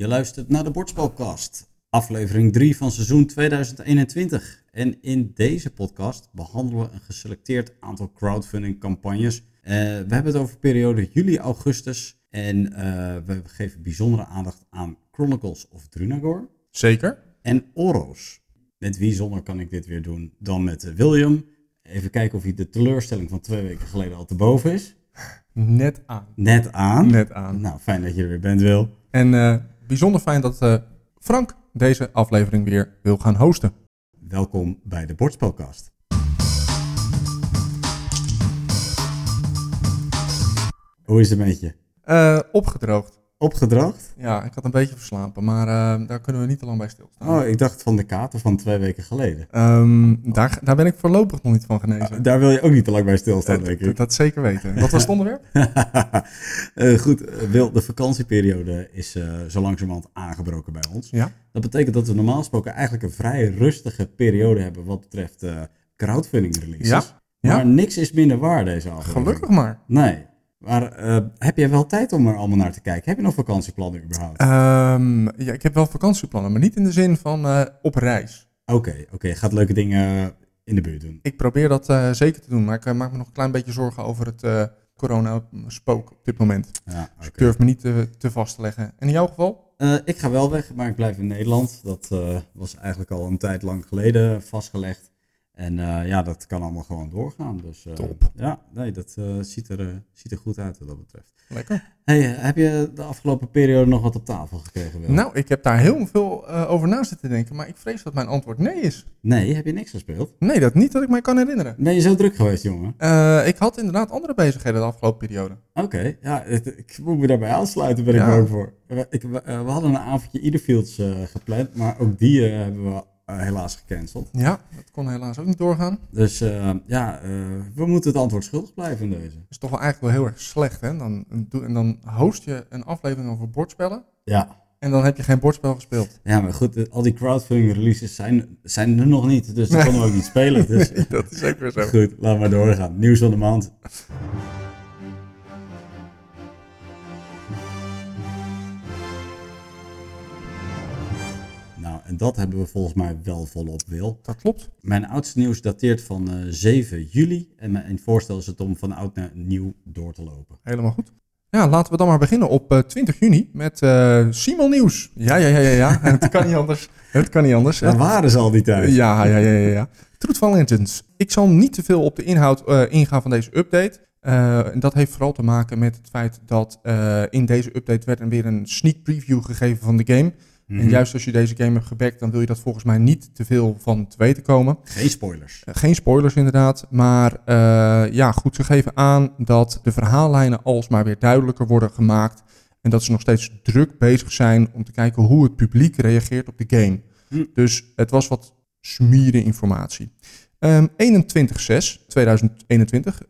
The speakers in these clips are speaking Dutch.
Je luistert naar de Bordspelcast, aflevering 3 van seizoen 2021. En in deze podcast behandelen we een geselecteerd aantal crowdfunding campagnes. Eh, we hebben het over periode juli-augustus en eh, we geven bijzondere aandacht aan Chronicles of Drunagor Zeker. en Oros. Met wie zonder kan ik dit weer doen dan met eh, William. Even kijken of hij de teleurstelling van twee weken geleden al te boven is. Net aan. Net aan. Net aan. Nou, fijn dat je er weer bent, Wil. En bijzonder fijn dat eh, Frank deze aflevering weer wil gaan hosten. Welkom bij de Bordspelkast. Hoe is het met je? Eh, opgedroogd. Opgedroogd? Ja, ik had een beetje verslapen, maar eh, daar kunnen we niet te lang bij stilstaan. Oh, ik dacht van de kater van twee weken geleden. Ehm, daar, daar ben ik voorlopig nog niet van genezen. Daar wil je ook niet te lang bij stilstaan, Eh, denk dat, ik. dat zeker weten. Wat was het onderwerp? Eh, goed, Wil, de vakantieperiode is zo langzamerhand aangebroken bij ons. Ja. Dat betekent dat we normaal gesproken eigenlijk een vrij rustige periode hebben wat betreft crowdfunding releases. Ja, ja. Maar niks is minder waar deze aflevering. Gelukkig maar. Nee. Maar eh, heb jij wel tijd om er allemaal naar te kijken? Heb je nog vakantieplannen überhaupt? Ehm, ja, ik heb wel vakantieplannen, maar niet in de zin van eh, op reis. Oké, oké. Gaat leuke dingen in de buurt doen. Ik probeer dat eh, zeker te doen, maar ik maak me nog een klein beetje zorgen over het corona-spook op dit moment. Ja, Dus ik durf me niet te, te vast te leggen. En in jouw geval? Ik ga wel weg, maar ik blijf in Nederland. Dat was eigenlijk al een tijd lang geleden vastgelegd. En eh, ja, dat kan allemaal gewoon doorgaan. Dus, eh, Top. Ja, nee, dat eh, ziet, er, ziet er goed uit wat dat betreft. Lekker. Hey, heb je de afgelopen periode nog wat op tafel gekregen? Wil? Nou, ik heb daar heel veel over na zitten denken, maar ik vrees dat mijn antwoord nee is. Nee, heb je niks gespeeld? Nee, dat niet dat ik mij kan herinneren. Ben je zo druk geweest, jongen? Ik had inderdaad andere bezigheden de afgelopen periode. Oké, ja, het- ik moet me daarbij aansluiten, ben ik bang voor. We, ik, we, we hadden een avondje Iderfields eh gepland, maar ook die hebben we helaas gecanceld. Ja, dat kon helaas ook niet doorgaan. Dus eh, ja, eh, we moeten het antwoord schuldig blijven in deze. Dat is toch wel eigenlijk wel heel erg slecht, hè? Dan, en dan host je een aflevering over bordspellen Ja, en dan heb je geen bordspel gespeeld. ja maar goed, eh, al die crowdfunding releases zijn, zijn er nog niet, dus die konden we ook niet spelen. Dus dat is ook weer zo. goed, laten we doorgaan. Nieuws van de maand. Dat hebben we volgens mij wel volop, Wil. Dat klopt. Mijn oudste nieuws dateert van eh, 7 juli. En mijn voorstel is het om van oud naar nieuw door te lopen. Helemaal goed. Ja, laten we dan maar beginnen op eh, 20 juni met eh Simon Nieuws. Ja, ja, ja, ja, ja. het kan niet anders. Het kan niet anders. Waar waren ze al die tijd? Ja, ja, ja, ja. ja. Truth van Legends. Ik zal niet te veel op de inhoud eh, ingaan van deze update. Eh, en dat heeft vooral te maken met het feit dat eh, in deze update werd er weer een sneak preview gegeven van de game. Mhm. En juist als je deze game hebt gebackt, dan wil je dat volgens mij niet te veel van te weten komen. Geen spoilers. Eh, Geen spoilers inderdaad, maar eh, ja, goed, ze geven aan dat de verhaallijnen alsmaar weer duidelijker worden gemaakt. En dat ze nog steeds druk bezig zijn om te kijken hoe het publiek reageert op de game. Hm. Dus het was wat smieren informatie. Ehm 21-6-2021,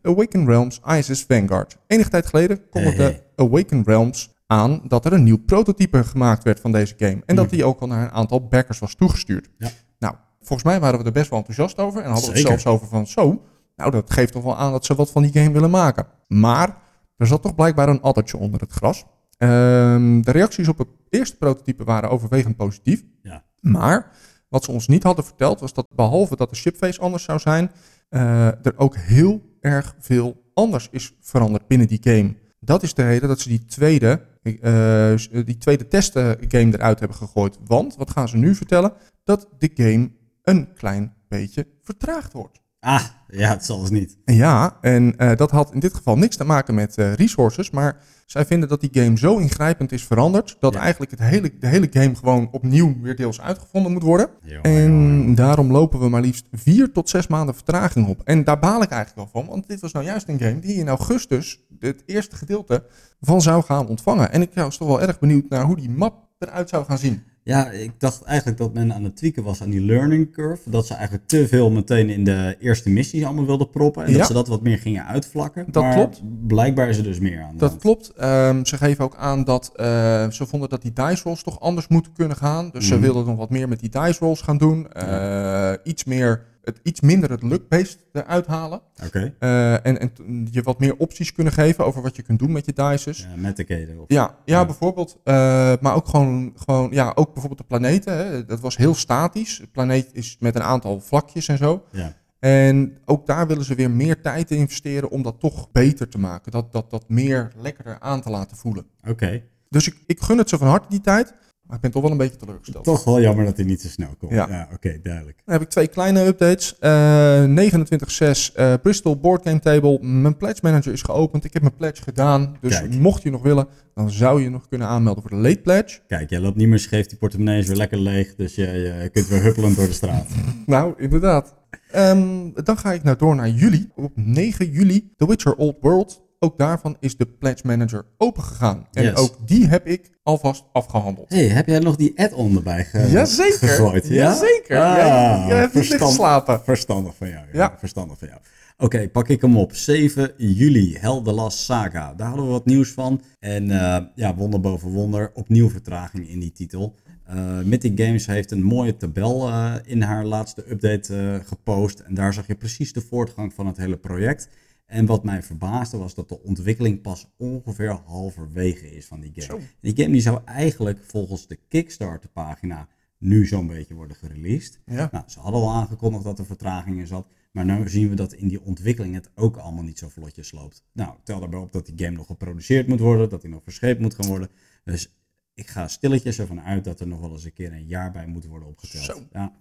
Awaken Realms ISS Vanguard. Enige tijd geleden kondigde Hey, Awaken Realms aan dat er een nieuw prototype gemaakt werd van deze game. En dat Mhm. die ook al naar een aantal backers was toegestuurd. Ja. Nou, volgens mij waren we er best wel enthousiast over. En hadden we het zelfs over van zo. Nou, dat geeft toch wel aan dat ze wat van die game willen maken. Maar er zat toch blijkbaar een addertje onder het gras. Ehm, de reacties op het eerste prototype waren overwegend positief. Ja. Maar wat ze ons niet hadden verteld was dat behalve dat de shipface anders zou zijn, eh, er ook heel erg veel anders is veranderd binnen die game. Dat is de reden dat ze die tweede, eh, die tweede testgame eruit hebben gegooid. Want, wat gaan ze nu vertellen? Dat de game een klein beetje vertraagd wordt. Ah, ja, het zal dus niet. Ja, en eh, dat had in dit geval niks te maken met eh, resources, maar zij vinden dat die game zo ingrijpend is veranderd, dat Ja. eigenlijk het hele, de hele game gewoon opnieuw weer deels uitgevonden moet worden. Jongen, En jongen. daarom lopen we maar liefst vier tot zes maanden vertraging op. En daar baal ik eigenlijk wel van, want dit was nou juist een game die in augustus het eerste gedeelte van zou gaan ontvangen. En ik was toch wel erg benieuwd naar hoe die map eruit zou gaan zien. Ja, ik dacht eigenlijk dat men aan het tweaken was aan die learning curve. Dat ze eigenlijk te veel meteen in de eerste missie allemaal wilden proppen. En Ja. dat ze dat wat meer gingen uitvlakken. Dat maar klopt. Blijkbaar is er dus meer aan. Dat hand. klopt. Ehm, ze geven ook aan dat eh, ze vonden dat die dice rolls toch anders moeten kunnen gaan. Dus ze Mhm. wilden nog wat meer met die dice rolls gaan doen. Eh, Iets meer het iets minder het luck-based eruit halen. Oké. Eh, en, en je wat meer opties kunnen geven over wat je kunt doen met je dices. Ja, met de keden. Of... Ja, ja, Ja. bijvoorbeeld. eh, maar ook gewoon, gewoon, ja, ook bijvoorbeeld de planeten. Hè. Dat was heel statisch. De planeet is met een aantal vlakjes en zo. Ja. En ook daar willen ze weer meer tijd in investeren om dat toch beter te maken. Dat, dat, dat meer lekkerder aan te laten voelen. Oké. Dus ik, ik gun het ze van harte die tijd. Maar ik ben toch wel een beetje teleurgesteld. Toch wel jammer dat hij niet zo snel komt. Ja. Ja, oké, duidelijk. Dan heb ik twee kleine updates. Eh 29.6 eh, Bristol Board Game Table. Mijn pledge manager is geopend. Ik heb mijn pledge gedaan. Dus Kijk. mocht je nog willen, dan zou je nog kunnen aanmelden voor de late pledge. Kijk, jij loopt niet meer scheef, die portemonnee is weer lekker leeg, dus je, je kunt weer huppelend door de straat. Nou, inderdaad. Ehm, dan ga ik nou door naar juli. Op 9 juli, The Witcher Old World. Ook daarvan is de Pledge Manager opengegaan. En Yes. ook die heb ik alvast afgehandeld. hey, heb jij nog die add-on erbij ge Jazeker. gegooid? Ja? Jazeker. Ah, jij, jij hebt niet verstand- geslapen. Verstandig van jou. Ja, Ja. verstandig van jou. Oké, pak ik hem op. 7 juli, Last Saga. Daar hadden we wat nieuws van. En eh, ja, wonder boven wonder. Opnieuw vertraging in die titel. Eh Mythic Games heeft een mooie tabel eh, in haar laatste update gepost. En daar zag je precies de voortgang van het hele project. En wat mij verbaasde was dat de ontwikkeling pas ongeveer halverwege is van die game. Zo. Die game die zou eigenlijk volgens de Kickstarter pagina nu zo'n beetje worden gereleased. Ja. Nou, ze hadden al aangekondigd dat er vertraging in zat. Maar nu zien we dat in die ontwikkeling het ook allemaal niet zo vlotjes loopt. Nou, tel daarbij op dat die game nog geproduceerd moet worden. Dat die nog verscheept moet gaan worden. Dus ik ga stilletjes ervan uit dat er nog wel eens een keer een jaar bij moet worden opgeteld. Zo. Ja.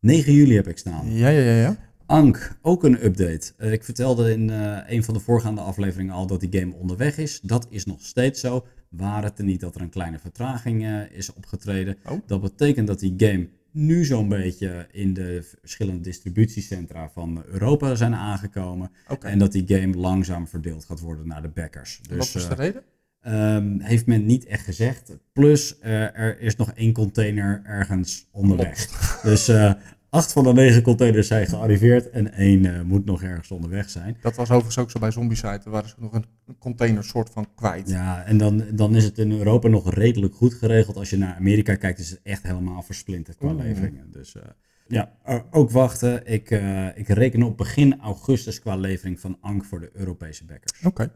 9 juli heb ik staan. Ja, ja, ja, ja. Ank, ook een update. Eh, ik vertelde in eh, een van de voorgaande afleveringen al dat die game onderweg is. Dat is nog steeds zo. Waar het er niet dat er een kleine vertraging eh, is opgetreden. Oh. Dat betekent dat die game nu zo'n beetje in de verschillende distributiecentra van Europa zijn aangekomen. En dat die game langzaam verdeeld gaat worden naar de backers. Wat Dus was eh, de reden? ehm, heeft men niet echt gezegd. Plus, er is nog één container ergens onderweg. Dus eh, acht van de negen containers zijn gearriveerd en één eh, moet nog ergens onderweg zijn. Dat was overigens ook zo bij Zombiesite. Daar waren ze nog een container soort van kwijt. Ja, en dan, dan is het in Europa nog redelijk goed geregeld. Als je naar Amerika kijkt, is het echt helemaal versplinterd qua Oeh. leveringen. Dus eh, ja, eh, ook wachten. Ik, ik reken op begin augustus qua levering van Ank voor de Europese backers. Oké.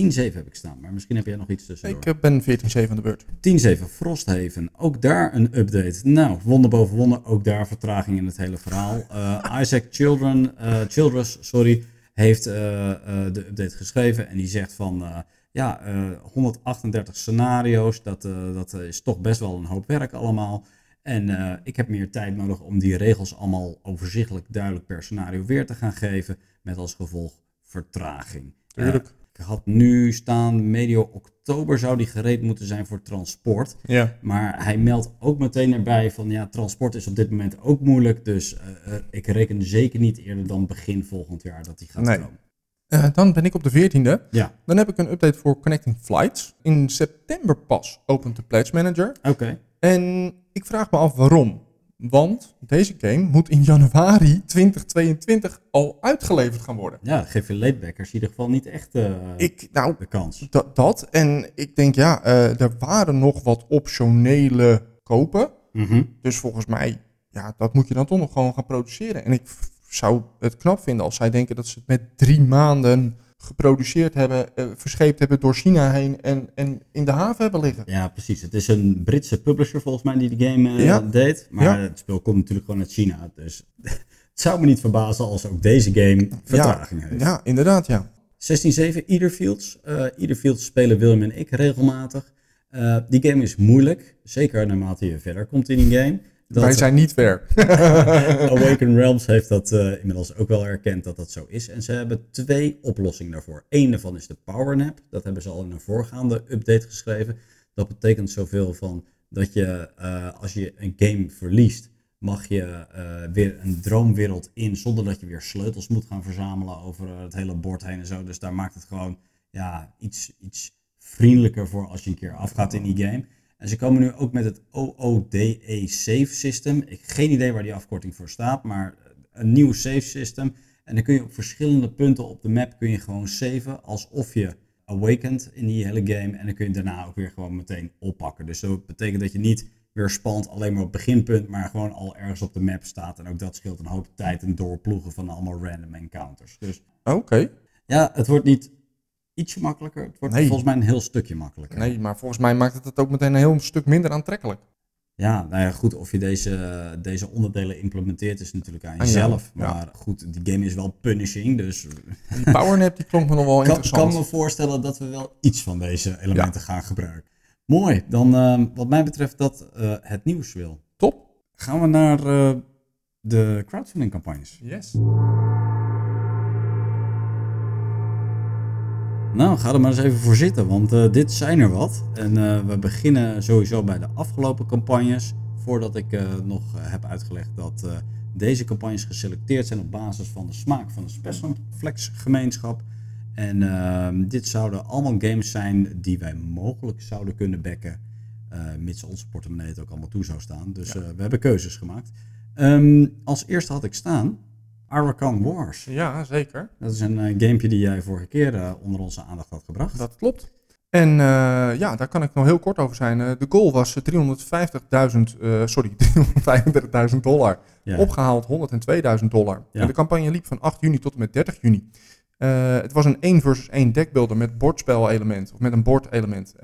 10-7 heb ik staan, maar misschien heb jij nog iets tussendoor. Ik eh, ben 14-7 aan de beurt. 10-7 Frosthaven, ook daar een update. Nou, wonder boven wonder, ook daar vertraging in het hele verhaal. Eh, Isaac Children, eh, Childress sorry, heeft de update geschreven en die zegt van... ja, eh, 138 scenario's, dat, dat is toch best wel een hoop werk allemaal. En ik heb meer tijd nodig om die regels allemaal overzichtelijk duidelijk per scenario weer te gaan geven. Met als gevolg vertraging. Tuurlijk. Ik had nu staan, medio oktober zou die gereed moeten zijn voor transport. Ja. Maar hij meldt ook meteen erbij van ja, transport is op dit moment ook moeilijk. Dus eh, eh, ik reken zeker niet eerder dan begin volgend jaar dat die gaat Nee. komen. Eh, dan ben ik op de 14e. Ja, Dan heb ik een update voor Connecting Flights. In september pas opent de Pledge Manager. oké. En ik vraag me af waarom. Want deze game moet in januari 2022 al uitgeleverd gaan worden. Ja, geef je latebackers in ieder geval niet echt eh, Ik, nou, de kans. dat, dat. En ik denk, ja, eh, er waren nog wat optionele kopen. Mhm. Dus volgens mij, ja, dat moet je dan toch nog gewoon gaan produceren. En ik zou het knap vinden als zij denken dat ze het met drie maanden geproduceerd hebben, eh, verscheept hebben door China heen en, en in de haven hebben liggen. Ja, precies. Het is een Britse publisher volgens mij die de game eh, Ja. deed. Maar Ja. het spel komt natuurlijk gewoon uit China. Dus het zou me niet verbazen als ook deze game vertraging heeft. Ja, inderdaad, ja. 16-7, Iederfields. Eh Iederfields spelen Willem en ik regelmatig. Die game is moeilijk, zeker naarmate je verder komt in die game. Dat Wij zijn niet ver. Awaken Realms heeft dat eh, inmiddels ook wel erkend dat dat zo is. En ze hebben twee oplossingen daarvoor. Eén daarvan is de Powernap. Dat hebben ze al in een voorgaande update geschreven. Dat betekent zoveel van dat je eh, als je een game verliest, mag je eh, weer een droomwereld in zonder dat je weer sleutels moet gaan verzamelen over eh, het hele bord heen en zo. Dus daar maakt het gewoon ja, iets, iets vriendelijker voor als je een keer afgaat in die game. En ze komen nu ook met het OODE Save System. Ik heb geen idee waar die afkorting voor staat, maar een nieuw save system. En dan kun je op verschillende punten op de map kun je gewoon saven alsof je awakened in die hele game. En dan kun je daarna ook weer gewoon meteen oppakken. Dus dat betekent dat je niet weer spant alleen maar op beginpunt, maar gewoon al ergens op de map staat. En ook dat scheelt een hoop tijd en doorploegen van allemaal random encounters. Dus Oké. ja, het wordt niet ietsje makkelijker. Het wordt Nee. volgens mij een heel stukje makkelijker. Nee, maar volgens mij maakt het het ook meteen een heel stuk minder aantrekkelijk. Ja, nou ja, goed, of je deze, deze onderdelen implementeert is natuurlijk aan jou, jezelf. ja. Maar goed, die game is wel punishing, dus Die powernap die klonk me nog wel kan, interessant. kan me voorstellen dat we wel iets van deze elementen gaan gebruiken. Mooi, dan eh, wat mij betreft dat eh, het nieuws wil. Top. Gaan we naar eh, de crowdfunding campagnes. Yes. Nou, ga er maar eens even voor zitten, want eh, dit zijn er wat. En eh, we beginnen sowieso bij de afgelopen campagnes. Voordat ik eh, nog heb uitgelegd dat deze campagnes geselecteerd zijn op basis van de smaak van de Specialflex gemeenschap. En ehm, dit zouden allemaal games zijn die wij mogelijk zouden kunnen backen. eh, mits onze portemonnee het ook allemaal toe zou staan. Dus Ja. we hebben keuzes gemaakt. Ehm, als eerste had ik staan Arakan Wars. Ja, zeker. Dat is een eh, gamepje die jij vorige keer eh, onder onze aandacht had gebracht. Dat klopt. En eh, ja, daar kan ik nog heel kort over zijn. De goal was eh, 350.000, eh, sorry, 335.000 dollar. Ja. Opgehaald 102.000 dollar. Ja. En de campagne liep van 8 juni tot en met 30 juni. Het was een 1 versus 1 deckbuilder met bordspelelement, of met een bordelement,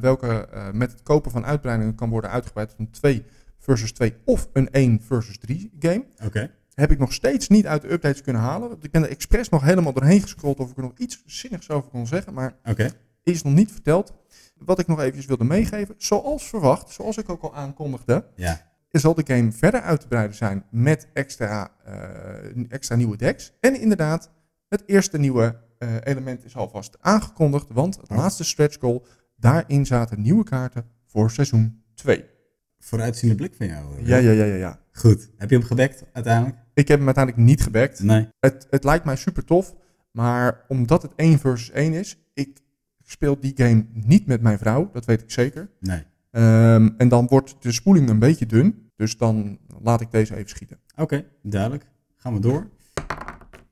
welke met het kopen van uitbreidingen kan worden uitgebreid tot een 2 versus 2 of een 1 versus 3 game. Oké. Heb ik nog steeds niet uit de updates kunnen halen. Ik ben er expres nog helemaal doorheen gescrolld of ik er nog iets zinnigs over kon zeggen, maar is nog niet verteld. Wat ik nog eventjes wilde meegeven, zoals verwacht, zoals ik ook al aankondigde, Ja. zal de game verder uit te breiden zijn met extra, eh, extra nieuwe decks. En inderdaad, het eerste nieuwe eh, element is alvast aangekondigd, want het Oh. laatste stretch goal, daarin zaten nieuwe kaarten voor seizoen 2. Vooruitziende blik van jou. eh. Ja, ja, ja, ja, ja. Goed. Heb je hem gebackt uiteindelijk? Ik heb hem uiteindelijk niet gebackt. Nee. Het, het lijkt mij super tof, maar omdat het 1 versus 1 is, ik speel die game niet met mijn vrouw, dat weet ik zeker. Nee. Ehm, en dan wordt de spoeling een beetje dun, dus dan laat ik deze even schieten. Oké, duidelijk. Gaan we door.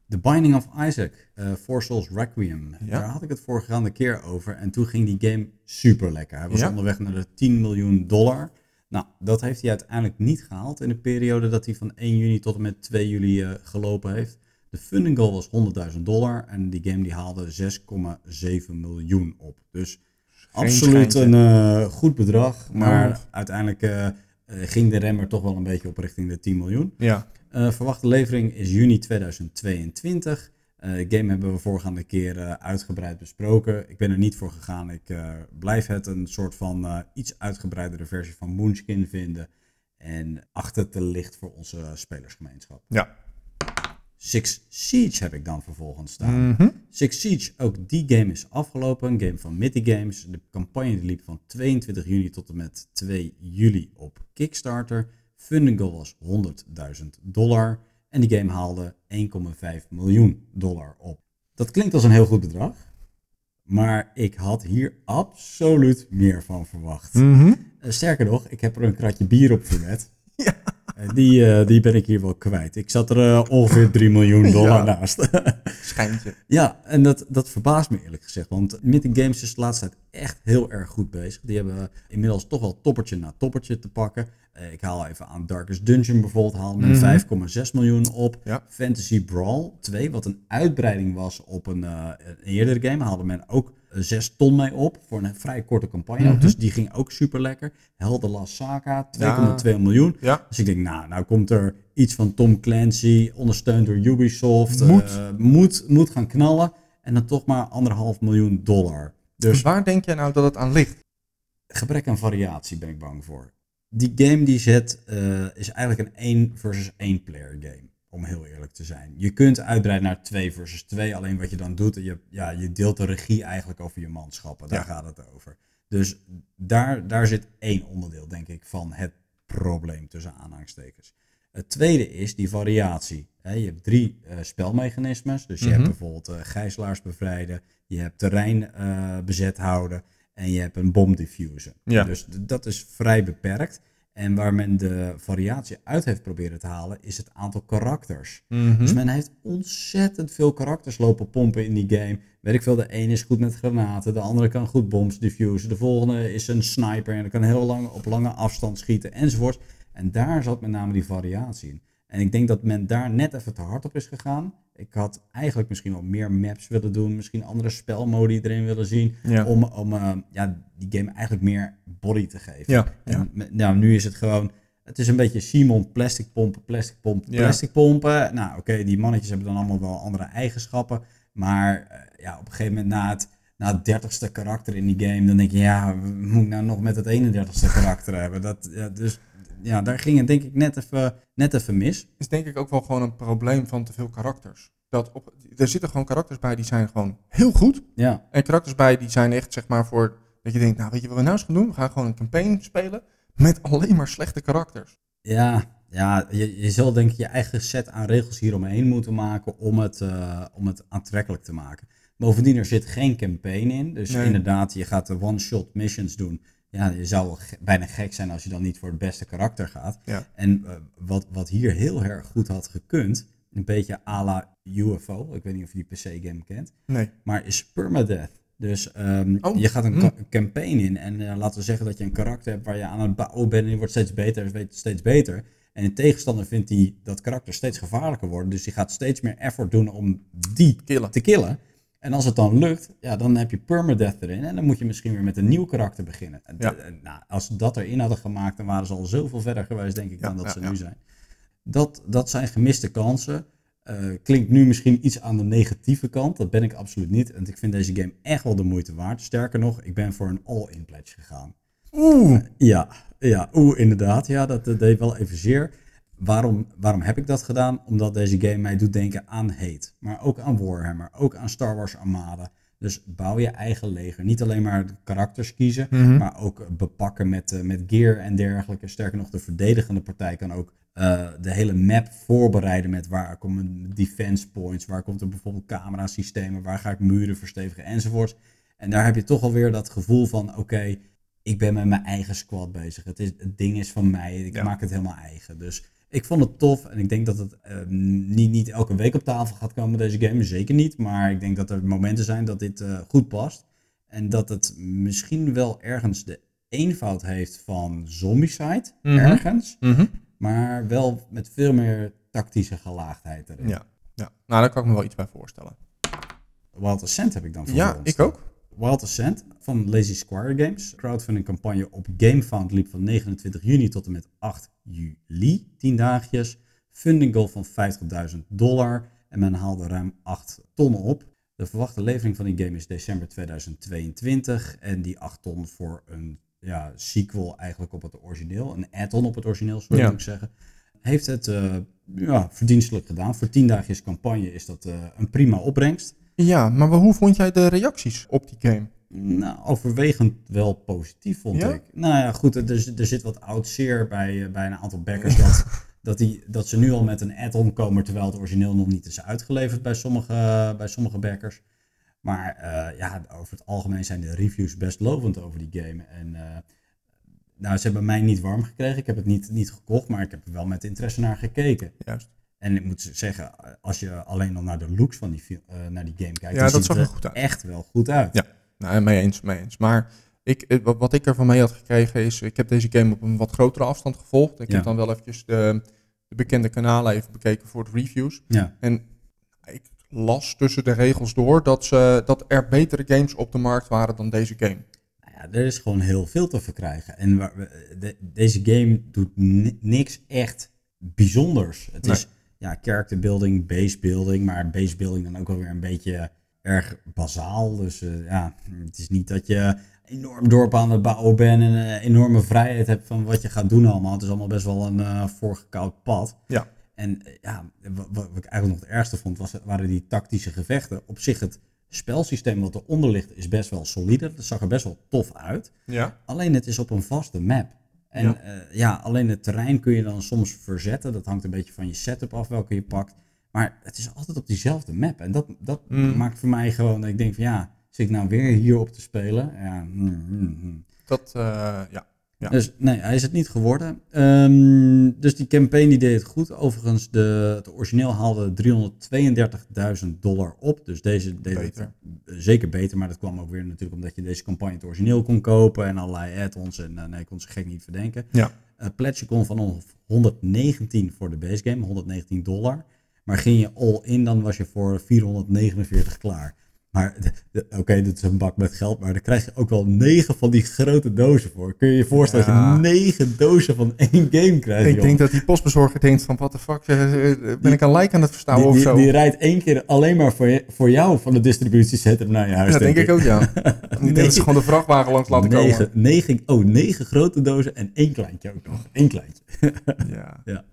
The Binding of Isaac, eh Four Souls Requiem. Ja. Daar had ik het voorgaande keer over. En toen ging die game super lekker. Hij was Ja. onderweg naar de 10 miljoen dollar. Nou, dat heeft hij uiteindelijk niet gehaald in de periode dat hij van 1 juni tot en met 2 juli eh, gelopen heeft. De funding goal was 100.000 dollar en die game die haalde 6,7 miljoen op. Dus absoluut schijntje. een eh, goed bedrag, maar uiteindelijk eh, ging de remmer toch wel een beetje op richting de 10 miljoen. Ja, verwachte levering is juni 2022. De game hebben we voorgaande keer eh, uitgebreid besproken. Ik ben er niet voor gegaan. Ik eh, blijf het een soort van iets uitgebreidere versie van Moonskin vinden. En acht het te licht voor onze spelersgemeenschap. ja. Six Siege heb ik dan vervolgens staan. Mhm. Six Siege, ook die game is afgelopen. Een game van Mitty Games. De campagne liep van 22 juni tot en met 2 juli op Kickstarter. Funding goal was 100.000 dollar. En die game haalde 1,5 miljoen dollar op. Dat klinkt als een heel goed bedrag. Maar ik had hier absoluut meer van verwacht. Mhm. Eh, sterker nog, ik heb er een kratje bier op verwet. Ja. Die, eh, die ben ik hier wel kwijt. Ik zat er eh, ongeveer 3 miljoen dollar Ja. naast. Schijntje. Ja, en dat, dat verbaast me eerlijk gezegd. Want Mythic Games is de laatste tijd echt heel erg goed bezig. Die hebben inmiddels toch wel toppertje na toppertje te pakken. Eh, ik haal even aan Darkest Dungeon bijvoorbeeld, haalde men Mhm. 5,6 miljoen op. Ja. Fantasy Brawl 2, wat een uitbreiding was op een, een eerdere game, haalde men ook 6 ton mee op voor een vrij korte campagne. Mhm. Dus die ging ook super lekker. Helder La Saga, 2,2 Ja. miljoen. Ja. Dus ik denk, nou, nou komt er iets van Tom Clancy, ondersteund door Ubisoft. Moet. eh, moet, moet gaan knallen. En dan toch maar anderhalf miljoen dollar. Dus Waar denk jij nou dat het aan ligt? gebrek aan variatie ben ik bang voor. Die game die zet eh, is eigenlijk een 1 versus 1 player game. Om heel eerlijk te zijn. Je kunt uitbreiden naar 2 versus 2. Alleen wat je dan doet, je, ja, je deelt de regie eigenlijk over je manschappen. Daar Ja. gaat het over. Dus daar, daar zit één onderdeel, denk ik, van het probleem tussen aanhalingstekens. Het tweede is die variatie. Je hebt drie eh, spelmechanismes. Dus je Mhm. hebt bijvoorbeeld eh, gijzelaars bevrijden. Je hebt terrein eh, bezet houden. En je hebt een bom diffusen. Ja. Dus dat is vrij beperkt. En waar men de variatie uit heeft proberen te halen, is het aantal karakters. Mhm. Dus men heeft ontzettend veel karakters lopen pompen in die game. Weet ik veel, de ene is goed met granaten, de andere kan goed bombs diffusen, de volgende is een sniper en kan heel lang op lange afstand schieten enzovoort. En daar zat met name die variatie in. En ik denk dat men daar net even te hard op is gegaan. Ik had eigenlijk misschien wel meer maps willen doen, misschien andere spelmodi erin willen zien, Ja. om, om eh, ja, die game eigenlijk meer body te geven. Ja, En ja. met- nou, nu is het gewoon, het is een beetje Simon plastic pompen, plastic pompen, plastic pompen. Nou oké, die mannetjes hebben dan allemaal wel andere eigenschappen. Maar eh, ja, op een gegeven moment na het, na het dertigste karakter in die game, dan denk je, ja, moet ik nou nog met het 31ste karakter hebben? Dat, ja, dus ja, daar ging het denk ik net even, net even mis. is denk ik ook wel gewoon een probleem van te veel karakters. Dat op, er zitten gewoon karakters bij die zijn gewoon heel goed. Ja, En karakters bij die zijn echt zeg maar voor dat je denkt, nou weet je wat we nou eens gaan doen? We gaan gewoon een campaign spelen met alleen maar slechte karakters. ja, ja je, je zal denk ik je eigen set aan regels hieromheen moeten maken om het, eh, om het aantrekkelijk te maken. Bovendien, er zit geen campaign in. Dus Nee. inderdaad, je gaat de one-shot missions doen. Ja, je zou bijna gek zijn als je dan niet voor het beste karakter gaat. Ja. En eh, wat, wat hier heel erg goed had gekund, een beetje à la UFO, ik weet niet of je die PC-game kent, Nee. maar is permadeath. Dus ehm, Oh, je gaat een hm. ca- campaign in en eh, laten we zeggen dat je een karakter hebt waar je aan het bouwen bent en die wordt steeds beter, weet steeds beter. En een tegenstander vindt die dat karakter steeds gevaarlijker worden, dus die gaat steeds meer effort doen om die Killen. te killen. En als het dan lukt, ja, dan heb je permadeath erin. En dan moet je misschien weer met een nieuw karakter beginnen. Ja. en, nou, als ze dat erin hadden gemaakt, dan waren ze al zoveel verder geweest, denk ik, Ja, dan dat ja, ze nu zijn. Dat, dat zijn gemiste kansen. Eh, klinkt nu misschien iets aan de negatieve kant. Dat ben ik absoluut niet. En ik vind deze game echt wel de moeite waard. Sterker nog, ik ben voor een all-in pledge gegaan. Oeh. Ja, ja, oeh, inderdaad. Ja, dat, dat deed wel even zeer. Waarom, waarom heb ik dat gedaan? Omdat deze game mij doet denken aan Hate. Maar ook aan Warhammer. Ook aan Star Wars Armada. Dus bouw je eigen leger. Niet alleen maar karakters kiezen. Mhm. Maar ook bepakken met, eh, met gear en dergelijke. Sterker nog, de verdedigende partij kan ook eh, de hele map voorbereiden met waar komen defense points. Waar komt er bijvoorbeeld camerasystemen. Waar ga ik muren verstevigen enzovoorts. En daar heb je toch alweer dat gevoel van oké, ik ben met mijn eigen squad bezig. Het, is, het ding is van mij. Ik Ja. maak het helemaal eigen. Dus ik vond het tof. En ik denk dat het eh, niet, niet elke week op tafel gaat komen, deze game. Zeker niet. Maar ik denk dat er momenten zijn dat dit eh, goed past. En dat het misschien wel ergens de eenvoud heeft van Zombicide. Mhm. Ergens. Mhm. Maar wel met veel meer tactische gelaagdheid erin. Ja. ja. Nou, daar kan ik me wel iets bij voorstellen. Wild Ascent heb ik dan voor Ja, ik ook. Wild Ascent van Lazy Squire Games. Crowdfunding campagne op GameFound liep van 29 juni tot en met 8 juli. 10 dagjes. Funding goal van 50.000 dollar. En men haalde ruim 8 ton op. De verwachte levering van die game is december 2022. En die 8 ton voor een ja, sequel eigenlijk op het origineel. Een add-on op het origineel, sorry Ja. ik zeggen. Heeft het eh, ja, verdienstelijk gedaan. Voor 10 dagjes campagne is dat eh, een prima opbrengst. Ja, maar hoe vond jij de reacties op die game? Nou, overwegend wel positief vond Ja? ik. Nou ja, goed, er, er er zit wat oud zeer bij, eh, bij een aantal backers. Dat, dat, die, dat ze nu al met een add-on komen, terwijl het origineel nog niet is uitgeleverd bij sommige, bij sommige backers. Maar eh, ja, over het algemeen zijn de reviews best lovend over die game. En eh, nou, ze hebben mij niet warm gekregen. Ik heb het niet, niet gekocht, maar ik heb er wel met interesse naar gekeken. Juist. En ik moet zeggen, als je alleen al naar de looks van die, fi- eh, naar die game kijkt, Ja, dat ziet er goed uit. echt wel goed uit. Ja. Nou, mee eens, mee eens. Maar ik, eh, wat- ik ervan mee had gekregen is, ik heb deze game op een wat grotere afstand gevolgd. Ik Ja. heb dan wel eventjes de, de bekende kanalen even bekeken voor de reviews. ja. En ik las tussen de regels door dat, ze, dat er betere games op de markt waren dan deze game. Nou ja, er is gewoon heel veel te verkrijgen. En waar we- de- deze game doet ni- niks echt bijzonders. Het is ja, character building, base building, maar base building dan ook wel weer een beetje erg bazaal. Dus eh, ja, het is niet dat je enorm dorp aan het bouwen bent en een enorme vrijheid hebt van wat je gaat doen allemaal. Het is allemaal best wel een eh voorgekoud pad. Ja. En eh, ja, wat, wat ik eigenlijk nog het ergste vond, was, waren die tactische gevechten. Op zich het spelsysteem wat eronder ligt is best wel solide. Dat zag er best wel tof uit. Ja. Alleen het is op een vaste map. En Ja. ja. ja, alleen het terrein kun je dan soms verzetten. Dat hangt een beetje van je setup af welke je pakt. Maar het is altijd op diezelfde map. En dat, dat Mm. maakt voor mij gewoon dat ik denk van ja, zit ik nou weer hierop te spelen? Ja, mm, mm, mm. Dat, eh, ja. Ja. Dus nee, hij is het niet geworden. Ehm, dus die campaign die deed het goed. Overigens, de, het origineel haalde 332.000 dollar op. Dus deze deed Beter. het zeker beter. Maar dat kwam ook weer natuurlijk omdat je deze campagne het origineel kon kopen. En allerlei add-ons. En eh, nee, ik kon ze gek niet verdenken. Ja. Uh, pledge kon van 119 voor de base game, 119 dollar. Maar ging je all in, dan was je voor 449 klaar. Maar oké, dit is een bak met geld, maar daar krijg je ook wel negen van die grote dozen voor. Kun je je voorstellen dat je negen dozen van één game krijgt? Ik denk dat die postbezorger denkt van, what the fuck, eh, eh, ben ik een like aan het verstouwen die, of die, zo? die rijdt één keer alleen maar voor, je, voor jou van de distributiecentrum naar je huis. dat denk ik ook, ja. ik denk dat ze gewoon de vrachtwagen langs laten negen, komen. negen, oh, negen grote dozen en één kleintje ook nog. Eén kleintje. Ja. Ja.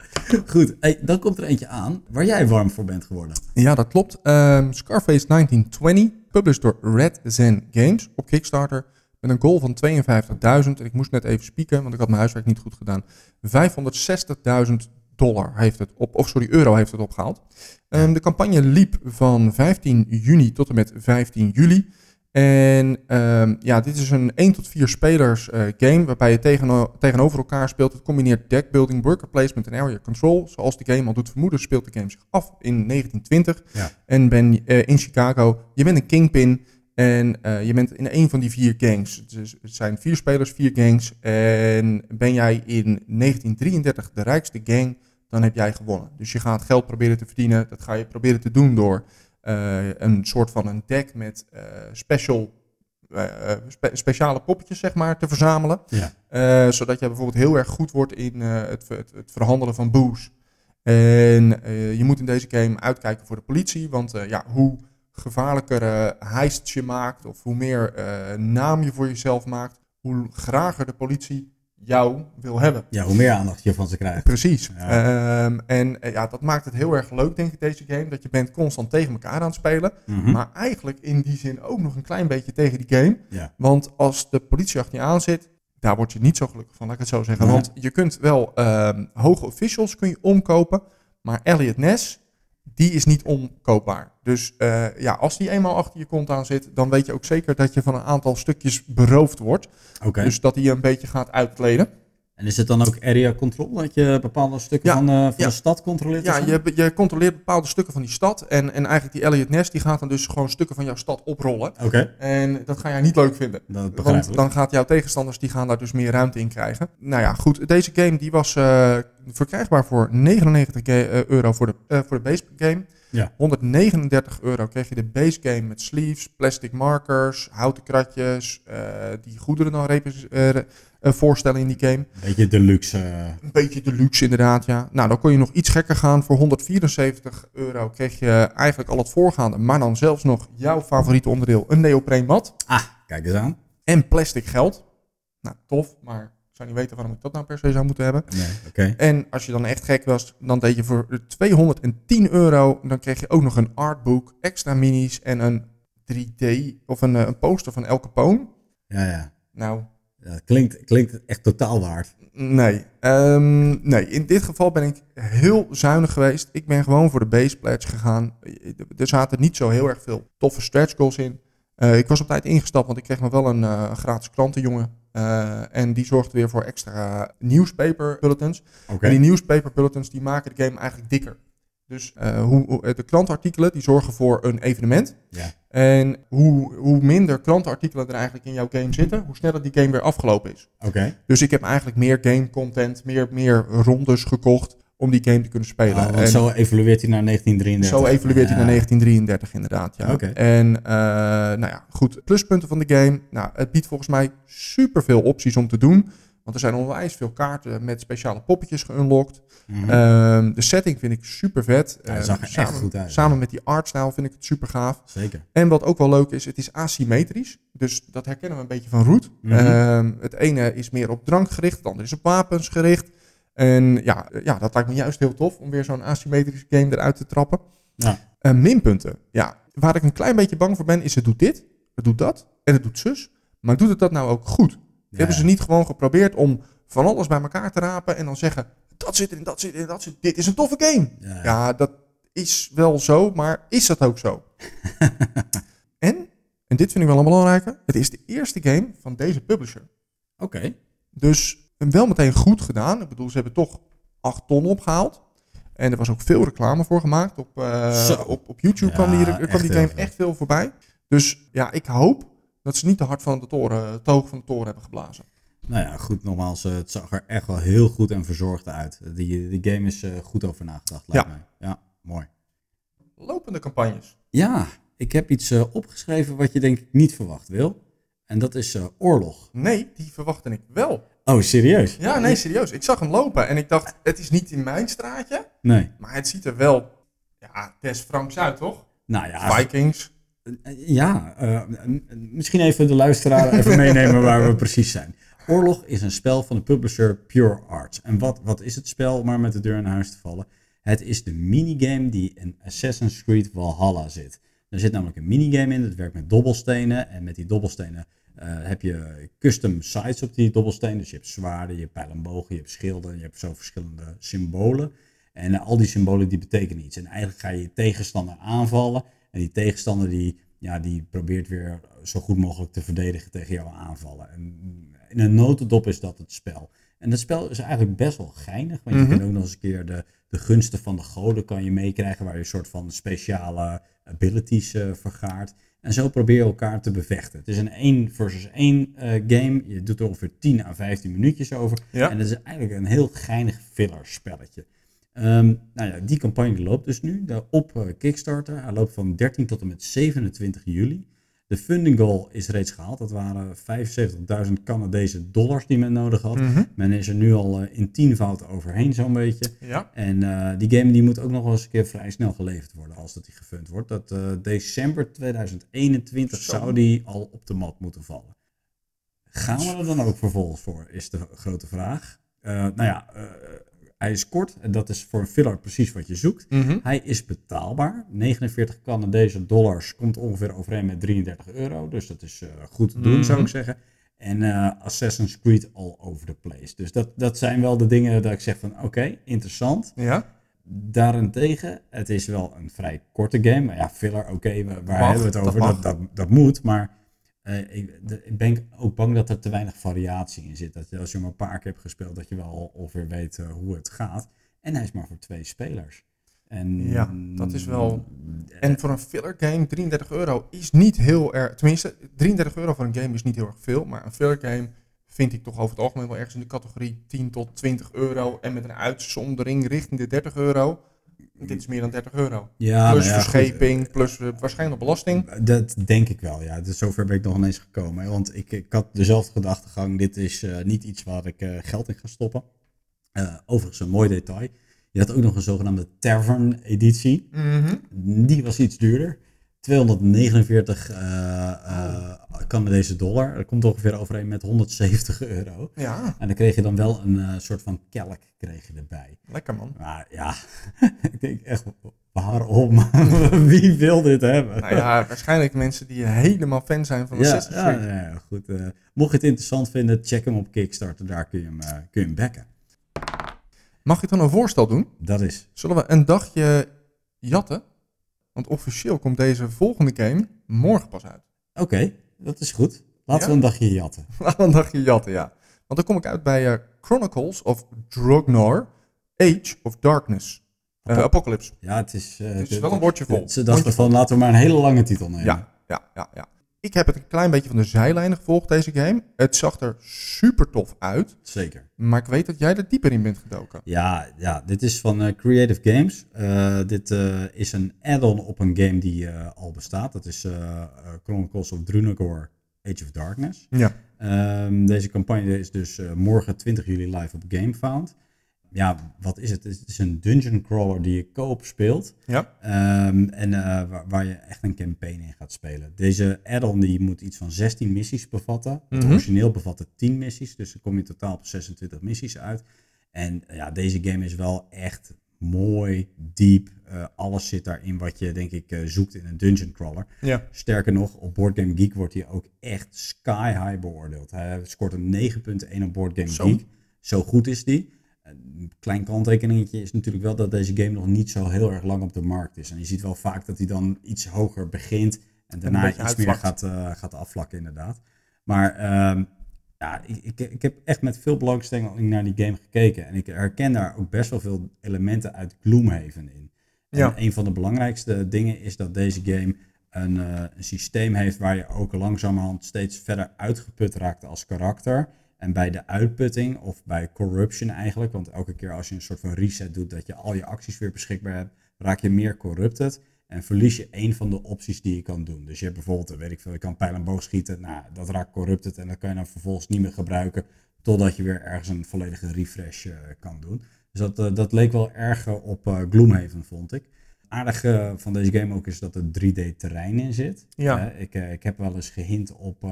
Goed, hey, dan komt er eentje aan waar jij warm voor bent geworden. ja, dat klopt. Ehm, Scarface 1920, published door Red Zen Games op Kickstarter. Met een goal van 52.000. En ik moest net even spieken, want ik had mijn huiswerk niet goed gedaan. 560.000 dollar heeft het op, of sorry, euro heeft het opgehaald. Ehm, de campagne liep van 15 juni tot en met 15 juli. En ehm, ja, dit is een 1 tot 4 spelers eh, game waarbij je tegeno- tegenover elkaar speelt. Het combineert deckbuilding, worker placement en area control. Zoals de game al doet vermoeden speelt de game zich af in 1920. Ja. En ben eh, in Chicago. Je bent een kingpin en eh, je bent in een van die vier gangs. Dus het zijn vier spelers, vier gangs. En ben jij in 1933 de rijkste gang, dan heb jij gewonnen. Dus je gaat geld proberen te verdienen. Dat ga je proberen te doen door een soort van een deck met eh, special, eh, eh, spe- speciale poppetjes zeg maar, te verzamelen. Ja. Eh, zodat jij bijvoorbeeld heel erg goed wordt in eh, het, het, het verhandelen van booze. En eh, je moet in deze game uitkijken voor de politie. Want eh, ja, hoe gevaarlijker eh heists je maakt, of hoe meer eh, naam je voor jezelf maakt, hoe grager de politie jou wil hebben. Ja, hoe meer aandacht je van ze krijgt. Precies. Ja. Ehm, en eh, ja, dat maakt het heel erg leuk, denk ik, deze game. Dat je bent constant tegen elkaar aan het spelen. Mhm. Maar eigenlijk in die zin ook nog een klein beetje tegen die game. Ja. Want als de politie achter je aan zit, daar word je niet zo gelukkig van, laat ik het zo zeggen. Want je kunt wel ehm, hoge officials kun je omkopen, maar Elliot Ness, die is niet omkoopbaar. Dus eh, ja, als die eenmaal achter je kont aan zit, dan weet je ook zeker dat je van een aantal stukjes beroofd wordt. Dus dat hij je een beetje gaat uitkleden. En is het dan ook area control? Dat je bepaalde stukken Ja. van, eh, van Ja. de stad controleert? Ja, je, je controleert bepaalde stukken van die stad. En, en eigenlijk die Elliot Ness, die gaat dan dus gewoon stukken van jouw stad oprollen. Oké, En dat ga jij niet leuk vinden. Want dan gaat jouw tegenstanders die gaan daar dus meer ruimte in krijgen. Nou ja, goed. Deze game die was eh, verkrijgbaar voor 99 ge- eh, euro voor de, eh, voor de base game. Ja. 139 euro kreeg je de base game met sleeves, plastic markers, houten kratjes, eh, die goederen dan eh, eh, voorstellen in die game. Beetje deluxe. Een beetje deluxe inderdaad, ja. Nou, dan kon je nog iets gekker gaan. Voor 174 euro kreeg je eigenlijk al het voorgaande, maar dan zelfs nog jouw favoriete onderdeel, een neopreenmat. Ah, kijk eens aan. En plastic geld. Nou, tof, maar zou niet weten waarom ik dat nou per se zou moeten hebben. Nee. En als je dan echt gek was, dan deed je voor 210 euro, dan kreeg je ook nog een artbook, extra minis en een 3D of een, eh, een poster van El Capone. Ja, ja. Nou, ja klinkt, klinkt echt totaal waard. Nee. Ehm, nee, in dit geval ben ik heel zuinig geweest. Ik ben gewoon voor de base pledge gegaan. Er zaten niet zo heel erg veel toffe stretch goals in. Eh, ik was op tijd ingestapt, want ik kreeg nog wel een eh, gratis klantenjongen. Eh, en die zorgde weer voor extra newspaper bulletins. En die newspaper bulletins die maken de game eigenlijk dikker. Dus eh, hoe, hoe- de klantartikelen die zorgen voor een evenement. Ja. En hoe, hoe minder klantartikelen er eigenlijk in jouw game zitten, hoe sneller die game weer afgelopen is. Oké. Dus ik heb eigenlijk meer game content, meer, meer rondes gekocht om die game te kunnen spelen. Oh, en zo evolueert hij naar 1933. zo evalueert hij naar 1933 inderdaad. Ja. En eh, nou ja, goed, pluspunten van de game. Nou, het biedt volgens mij superveel opties om te doen. Want er zijn onwijs veel kaarten met speciale poppetjes geunlocked. Mhm. Ehm, de setting vind ik super vet. Ja, het zag er echt goed uit, Samen met die artstyle vind ik het super gaaf. Zeker. En wat ook wel leuk is, het is asymmetrisch. Dus dat herkennen we een beetje van Root. Mhm. Ehm, het ene is meer op drank gericht, het andere is op wapens gericht. En ja, ja dat lijkt me juist heel tof om weer zo'n asymmetrische game eruit te trappen. Ja. Eh, minpunten. Ja, waar ik een klein beetje bang voor ben, is het doet dit, het doet dat en het doet zus. Maar doet het dat nou ook goed? Ja. Hebben ze niet gewoon geprobeerd om van alles bij elkaar te rapen en dan zeggen, dat zit erin, dat zit erin, dat zit Dit is een toffe game. Ja. Ja, dat is wel zo, maar is dat ook zo? en, en dit vind ik wel een belangrijke, het is de eerste game van deze publisher. Oké. Dus wel meteen goed gedaan. Ik bedoel, ze hebben toch 8 ton opgehaald. En er was ook veel reclame voor gemaakt. Op, uh, Zo. op, op YouTube Ja, kwam die, kwam die game veel. echt veel voorbij. Dus ja, ik hoop dat ze niet te hard van de toren, het hoog van de toren hebben geblazen. Nou ja, goed, nogmaals, eh, het zag er echt wel heel goed en verzorgd uit. Die, die game is eh, goed over nagedacht, lijkt Ja. mij. Ja, mooi. Lopende campagnes. Ja, ik heb iets eh, opgeschreven wat je denk ik niet verwacht, Wil. En dat is eh, oorlog. Nee, die verwachtte ik wel. Oh, serieus? Ja, nee, serieus. Ik zag hem lopen en ik dacht, het is niet in mijn straatje. Nee. Maar het ziet er wel, ja, des Franks uit, toch? Nou ja, Vikings. Ja, eh, misschien even de luisteraar even meenemen waar we precies zijn. Oorlog is een spel van de publisher Pure Arts. En wat, wat is het spel, om maar met de deur in huis te vallen? Het is de minigame die in Assassin's Creed Valhalla zit. Er zit namelijk een minigame in, dat werkt met dobbelstenen. En met die dobbelstenen heb je custom sites op die dobbelstenen. Dus je hebt zwaarden, je hebt pijlenbogen, je hebt schilden, je hebt zo verschillende symbolen. En eh, al die symbolen die betekenen iets. En eigenlijk ga je je tegenstander aanvallen. En die tegenstander die, ja, die probeert weer zo goed mogelijk te verdedigen tegen jouw aanvallen. En in een notendop is dat het spel. En dat spel is eigenlijk best wel geinig. Want je Mhm. kan ook nog eens een keer de, de gunsten van de goden kan je meekrijgen. Waar je een soort van speciale abilities eh, vergaart. En zo probeer je elkaar te bevechten. Het is een 1 versus 1 eh, game. Je doet er ongeveer 10 à 15 minuutjes over. Ja. En het is eigenlijk een heel geinig filler spelletje. Ehm, nou ja, die campagne loopt dus nu op eh, Kickstarter. Hij loopt van 13 tot en met 27 juli. De funding goal is reeds gehaald. Dat waren 75.000 Canadese dollars die men nodig had. Mhm. Men is er nu al eh, in tienvoud overheen zo'n beetje. Ja. En eh, die game die moet ook nog wel eens een keer vrij snel geleverd worden als dat die gefund wordt. Dat eh, december 2021 Zo. zou die al op de mat moeten vallen. Gaan we er dan ook vervolgens voor, is de grote vraag. Nou ja, hij is kort en dat is voor een filler precies wat je zoekt. Mhm. Hij is betaalbaar. 49 Canadese dollars komt ongeveer overeen met 33 euro. Dus dat is eh, goed te doen, zou ik Mhm. zeggen. En eh, Assassin's Creed all over the place. Dus dat, dat zijn wel de dingen dat ik zeg van oké, interessant. Ja. Daarentegen, het is wel een vrij korte game. Maar ja, filler, oké, waar waar Mag, hebben we het over? Dat, dat, dat, moet, maar eh, ik, de- ik ben ook bang dat er te weinig variatie in zit. Dat je, als je maar een paar keer hebt gespeeld, dat je wel ongeveer weet eh, hoe het gaat. En hij is maar voor twee spelers. En, Ja, dat is wel- En, En voor een filler game, 33 euro is niet heel erg. Tenminste, 33 euro voor een game is niet heel erg veel. Maar een filler game vind ik toch over het algemeen wel ergens in de categorie 10 tot 20 euro. En met een uitzondering richting de 30 euro. Dit is meer dan 30 euro. ja, plus nou ja, goed, verscheping, plus eh, waarschijnlijk belasting. Dat denk ik wel, ja. Dus zover ben ik nog ineens gekomen. hè. Want ik, ik had dezelfde gedachtegang. Dit is eh, niet iets waar ik eh, geld in ga stoppen. Overigens een mooi detail. Je had ook nog een zogenaamde Tavern editie. Mhm. Die was iets duurder. 249 eh eh, Canadese dollar. Dat komt ongeveer overeen met 170 euro. Ja, En dan kreeg je dan wel een eh, soort van kelk kreeg je erbij. lekker man. Maar ja, ik denk echt, waarom? Wie wil dit hebben? Nou ja, waarschijnlijk mensen die helemaal fan zijn van Ja, Assassin's ja, Creed. ja, ja, goed. mocht je het interessant vinden, check hem op Kickstarter. Daar kun je hem, kun je hem backen. Mag ik dan een voorstel doen? Dat is. Zullen we een dagje jatten? Want officieel komt deze volgende game morgen pas uit. Oké, dat is goed. Laten Ja? we een dagje jatten. Laten we een dagje jatten, ja. Want dan kom ik uit bij eh, Chronicles of Drognor, Age of Darkness. Apo- Apocalypse. Ja, het is... eh, Het is de- wel een woordje vol. Ze dachten van, laten we maar een hele lange titel nemen. Ja, ja, ja, ja. Ik heb het een klein beetje van de zijlijnen gevolgd, deze game. Het zag er super tof uit. Zeker. Maar ik weet dat jij er dieper in bent gedoken. Ja, ja dit is van eh, Creative Games. Eh, dit eh, is een add-on op een game die al bestaat. Dat is Chronicles of Drunagor Age of Darkness. Ja. Ehm, deze campagne is dus morgen 20 juli live op GameFound. Ja, wat is het? Het is een dungeon crawler die je co-op speelt. Ja. Ehm, en eh, waar, waar je echt een campaign in gaat spelen. Deze add-on die moet iets van 16 missies bevatten. Het Mhm. origineel bevatte 10 missies. Dus dan kom je totaal op 26 missies uit. En eh, ja, deze game is wel echt mooi, diep. Eh, alles zit daarin wat je denk ik zoekt in een dungeon crawler. Ja. Sterker nog, op Board Game Geek wordt hij ook echt sky high beoordeeld. Hij scoort een 9.1 op Board Game Zo. Geek. Zo goed is die. Een klein kanttekeningetje is natuurlijk wel dat deze game nog niet zo heel erg lang op de markt is. En je ziet wel vaak dat hij dan iets hoger begint en daarna iets meer gaat, eh, gaat afvlakken inderdaad. Maar ehm, ja, ik, ik, ik heb echt met veel belangstelling naar die game gekeken. En ik herken daar ook best wel veel elementen uit Gloomhaven in. En Ja. een van de belangrijkste dingen is dat deze game een, eh, een systeem heeft waar je ook langzamerhand steeds verder uitgeput raakt als karakter. En bij de uitputting, of bij corruption eigenlijk, want elke keer als je een soort van reset doet, dat je al je acties weer beschikbaar hebt, raak je meer corrupted. En verlies je een van de opties die je kan doen. Dus je hebt bijvoorbeeld, eh, weet ik veel, je kan pijl en boog schieten. Nou, dat raakt corrupted en dat kan je dan vervolgens niet meer gebruiken. Totdat je weer ergens een volledige refresh eh, kan doen. Dus dat, eh, dat leek wel erg op eh, Gloomhaven, vond ik. Aardig van deze game ook is dat er 3D terrein in zit. Ja. Ik, ik heb wel eens gehint op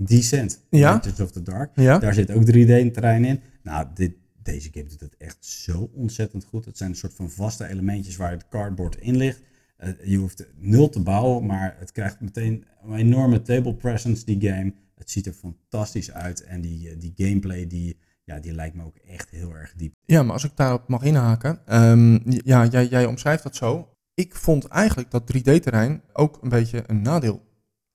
Descent, Ja. Legends of the Dark. Ja. Daar zit ook 3D-terrein in. Nou, dit, deze game doet het echt zo ontzettend goed. Het zijn een soort van vaste elementjes waar het cardboard in ligt. Eh, je hoeft nul te bouwen, maar het krijgt meteen een enorme table presence, die game. Het ziet er fantastisch uit en die, eh, die gameplay, die, ja, die lijkt me ook echt heel erg diep. Ja, maar als ik daarop mag inhaken. ehm, ja, jij, jij omschrijft dat zo. Ik vond eigenlijk dat 3D-terrein ook een beetje een nadeel.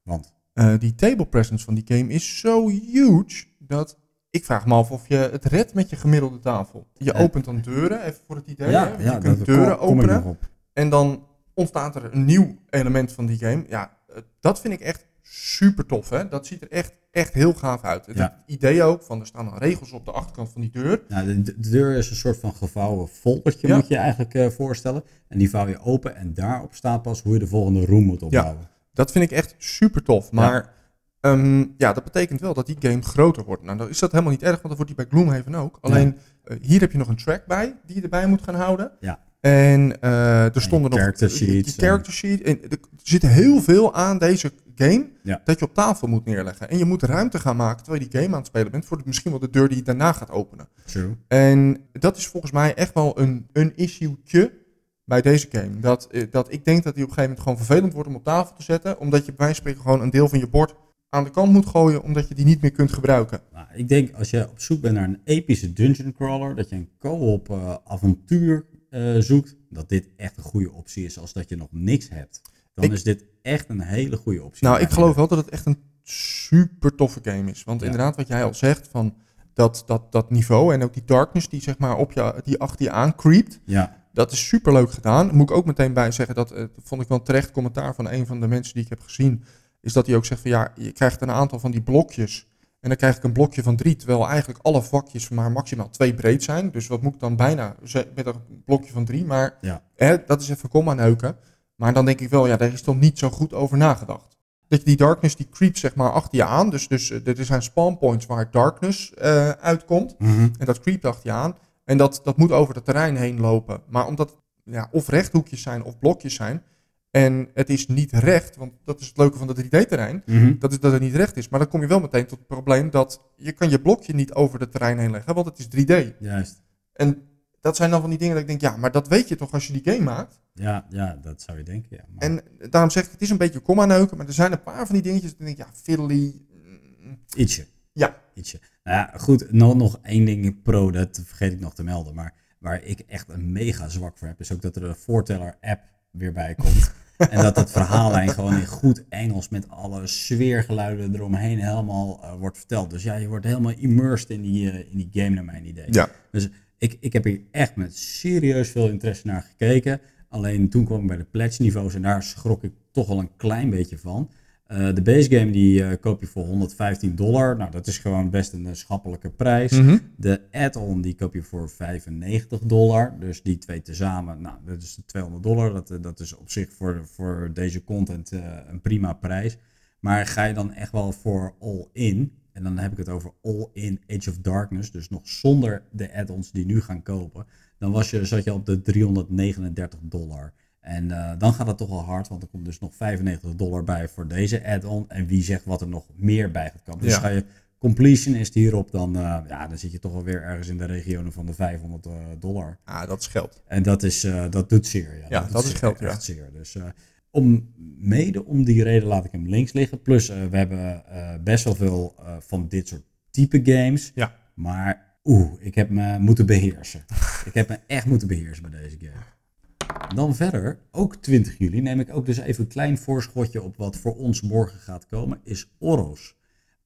Want, Eh, die table presence van die game is zo huge dat ik vraag me af of je het redt met je gemiddelde tafel. Je opent dan deuren, even voor het idee. hè? je kunt deuren kom- openen en dan ontstaat er een nieuw element van die game. Ja, eh, dat vind ik echt super tof. Hè? Dat ziet er echt, echt heel gaaf uit. Het, Ja. idee ook van er staan dan regels op de achterkant van die deur. Nou, de, de deur is een soort van gevouwen foldertje, Ja. moet je eigenlijk eh, voorstellen. En die vouw je open en daarop staat pas hoe je de volgende room moet opbouwen. Dat vind ik echt super tof. Maar ehm, ja, dat betekent wel dat die game groter wordt. Nou, dan is dat helemaal niet erg, want dan wordt die bij Gloomhaven ook. Alleen eh, hier heb je nog een track bij die je erbij moet gaan houden. Ja. En eh, er stonden nog character je- sheets character sheet. En er zit heel veel aan deze game Ja. dat je op tafel moet neerleggen. En je moet ruimte gaan maken terwijl je die game aan het spelen bent voor de, misschien wel de deur die je daarna gaat openen. True. En dat is volgens mij echt wel een, een issue'tje bij deze game. Dat, eh, dat ik denk dat die op een gegeven moment gewoon vervelend wordt om op tafel te zetten. Omdat je bij wijze van spreken gewoon een deel van je bord aan de kant moet gooien. Omdat je die niet meer kunt gebruiken. Nou, ik denk als je op zoek bent naar een epische dungeon crawler, dat je een co-op eh, avontuur eh, zoekt, dat dit echt een goede optie is als dat je nog niks hebt. Dan Ik- is dit echt een hele goede optie. Nou, ik geloof wel dat het echt een super toffe game is. Want Ja. inderdaad, wat jij al zegt, van dat, dat, dat niveau en ook die darkness die zeg maar op je, die achter je aan creept. Ja, Dat is super leuk gedaan. Moet ik ook meteen bij zeggen, dat eh, vond ik wel een terecht commentaar van een van de mensen die ik heb gezien. Is dat hij ook zegt van ja, je krijgt een aantal van die blokjes. En dan krijg ik een blokje van drie, terwijl eigenlijk alle vakjes maar maximaal twee breed zijn. Dus wat moet ik dan bijna met een blokje van drie? Maar Ja. hè, dat is even kom aan neuken. Maar dan denk ik wel, ja, daar is toch niet zo goed over nagedacht. Dat je die darkness, die creept zeg maar achter je aan. Dus, dus eh, er zijn spawn points waar darkness eh, uitkomt. Mhm. En dat creept achter je aan. En dat, dat moet over het terrein heen lopen. Maar omdat het ja, of rechthoekjes zijn of blokjes zijn. En het is niet recht, want dat is het leuke van het 3D-terrein. Mhm. Dat is dat het niet recht is. Maar dan kom je wel meteen tot het probleem dat je kan je blokje niet over het terrein heen leggen, want het is 3D. Juist. En dat zijn dan van die dingen dat ik denk, ja, maar dat weet je toch als je die game maakt? Ja, ja, dat zou je denken. Ja. Maar En daarom zeg ik, het is een beetje komma neuken, maar er zijn een paar van die dingetjes dat ik denk, ja, fiddly. mm, Ietsje. Ja. Ietsje. Nou ja, goed, nog, nog één ding pro, dat vergeet ik nog te melden. Maar waar ik echt een mega zwak voor heb, is ook dat er een voorteller app weer bij komt. en dat het verhaallijn gewoon in goed Engels met alle sfeergeluiden eromheen helemaal eh, wordt verteld. Dus ja, je wordt helemaal immersed in die, eh, in die game naar mijn idee. Ja. Dus ik, ik heb hier echt met serieus veel interesse naar gekeken. Alleen toen kwam ik bij de pledge niveaus en daar schrok ik toch wel een klein beetje van. Eh, de base game die eh, koop je voor 115 dollar. Nou, dat is gewoon best een eh, schappelijke prijs. Mhm. De add-on die koop je voor 95 dollar. Dus die twee tezamen, nou, dat is 200 dollar. Dat, dat is op zich voor, voor deze content een prima prijs. Maar ga je dan echt wel voor all-in, en dan heb ik het over all-in Age of Darkness, dus nog zonder de add-ons die nu gaan kopen, dan was je, zat je op de 339 dollar. En eh, dan gaat het toch wel hard, want er komt dus nog 95 dollar bij voor deze add-on. En wie zegt wat er nog meer bij gaat komen. Dus Ja. ga je completionist hierop, dan, eh, ja, dan zit je toch wel weer ergens in de regionen van de 500 eh, dollar. Ah, dat is geld. En dat, is, dat doet zeer. Ja, dat is zeer, geld, ja. Echt zeer. Dus om, mede om die reden laat ik hem links liggen. Plus, we hebben best wel veel van dit soort type games. Ja. Maar oeh, ik heb me moeten beheersen. ik heb me echt moeten beheersen bij deze game. Dan verder, ook 20 juli, neem ik ook dus even een klein voorschotje op wat voor ons morgen gaat komen, is Oros.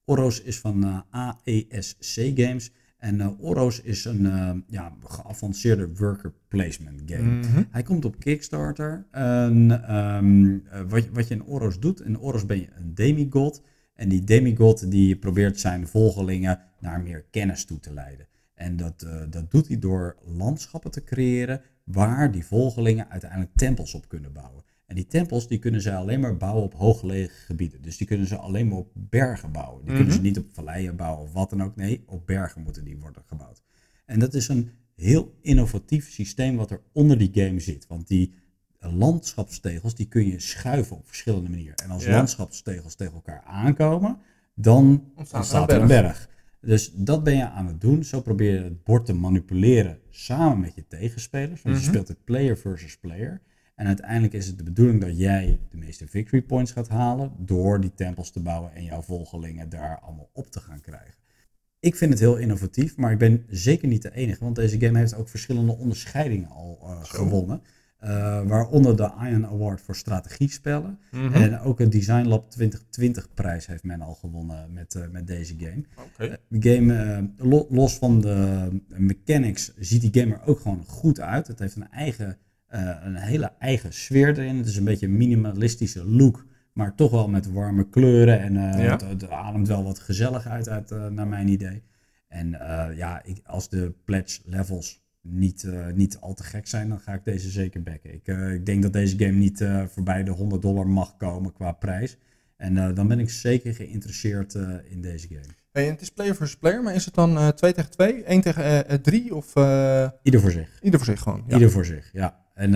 Oros is van uh, AESC Games. En uh, Oros is een uh, ja, geavanceerde worker placement game. Mm -hmm. Hij komt op Kickstarter. En, um, wat, wat je in Oros doet, in Oros ben je een demigod. En die demigod die probeert zijn volgelingen naar meer kennis toe te leiden. En dat, uh, dat doet hij door landschappen te creëren waar die volgelingen uiteindelijk tempels op kunnen bouwen. En die tempels die kunnen ze alleen maar bouwen op hooggelegen gebieden. Dus die kunnen ze alleen maar op bergen bouwen. Die Mhm. kunnen ze niet op valleien bouwen of wat dan ook. Nee, op bergen moeten die worden gebouwd. En dat is een heel innovatief systeem wat er onder die game zit. Want die landschapstegels die kun je schuiven op verschillende manieren. En als Ja. landschapstegels tegen elkaar aankomen, dan Ontstaat ontstaat er een berg. Dus dat ben je aan het doen. Zo probeer je het bord te manipuleren samen met je tegenspelers. Want Mhm. je speelt het player versus player. En uiteindelijk is het de bedoeling dat jij de meeste victory points gaat halen door die tempels te bouwen en jouw volgelingen daar allemaal op te gaan krijgen. Ik vind het heel innovatief, maar ik ben zeker niet de enige, want deze game heeft ook verschillende onderscheidingen al eh, gewonnen. Eh, waaronder de Iron Award voor strategiespellen. Mhm. En ook een Design Lab 2020 prijs heeft men al gewonnen met, eh, met deze game. Oké. De game, eh, lo- los van de mechanics, ziet die game er ook gewoon goed uit. Het heeft een, eigen, eh, een hele eigen sfeer erin. Het is een beetje een minimalistische look, maar toch wel met warme kleuren. En eh, Ja. het, het ademt wel wat gezellig uit, uit eh, naar mijn idee. En eh, ja, ik, als de pledge levels niet, eh, niet al te gek zijn, dan ga ik deze zeker backen. Ik, eh, ik denk dat deze game niet eh, voorbij de 100 dollar mag komen qua prijs. En dan ben ik zeker geïnteresseerd in deze game. Hey, het is player versus player, maar is het dan eh 2 tegen 2, 1 tegen 3 of Ieder voor zich. ieder voor zich gewoon? Ja. Ieder voor zich, ja. En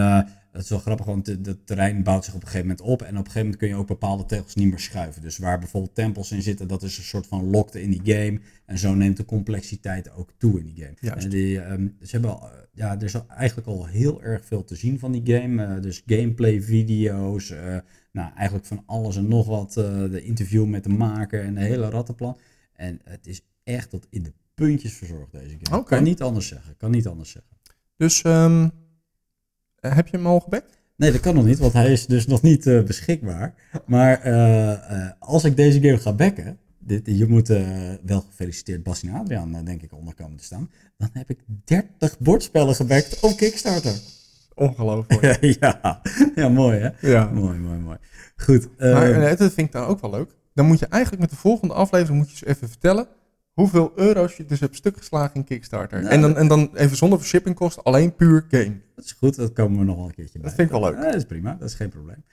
het is wel grappig, want het terrein bouwt zich op een gegeven moment op. En op een gegeven moment kun je ook bepaalde tegels niet meer schuiven. Dus waar bijvoorbeeld tempels in zitten, dat is een soort van locked in die game. En zo neemt de complexiteit ook toe in die game. Juist. En die, ehm, ze hebben al, eh, ja, er is al eigenlijk al heel erg veel te zien van die game. Eh, dus gameplay video's, eh, nou eigenlijk van alles en nog wat. de interview met de maker en de hele rattenplan. En het is echt tot in de puntjes verzorgd deze game. Oké. Kan niet anders zeggen, kan niet anders zeggen. Dus ehm, eh, heb je hem al gebackt? Nee, dat kan nog niet, want hij is dus nog niet eh, beschikbaar. Maar eh, eh, als ik deze game ga backen, dit, je moet eh, wel gefeliciteerd Bas en Adriaan, eh, denk ik, onder komen te staan. Dan heb ik 30 bordspellen gebackt op Kickstarter. Ongelooflijk. ja. ja, mooi hè? ja. Mooi, mooi, mooi. Goed. eh, Maar eh, dat vind ik dan ook wel leuk. Dan moet je eigenlijk met de volgende aflevering moet je eens even vertellen hoeveel euro's je dus hebt stuk geslagen in Kickstarter. Nou, en, dan, en dan even zonder shippingkosten, alleen puur game. Dat is goed, dat komen we nog wel een keertje bij. Dat vind ik wel leuk. Ja, dat is prima, dat is geen probleem.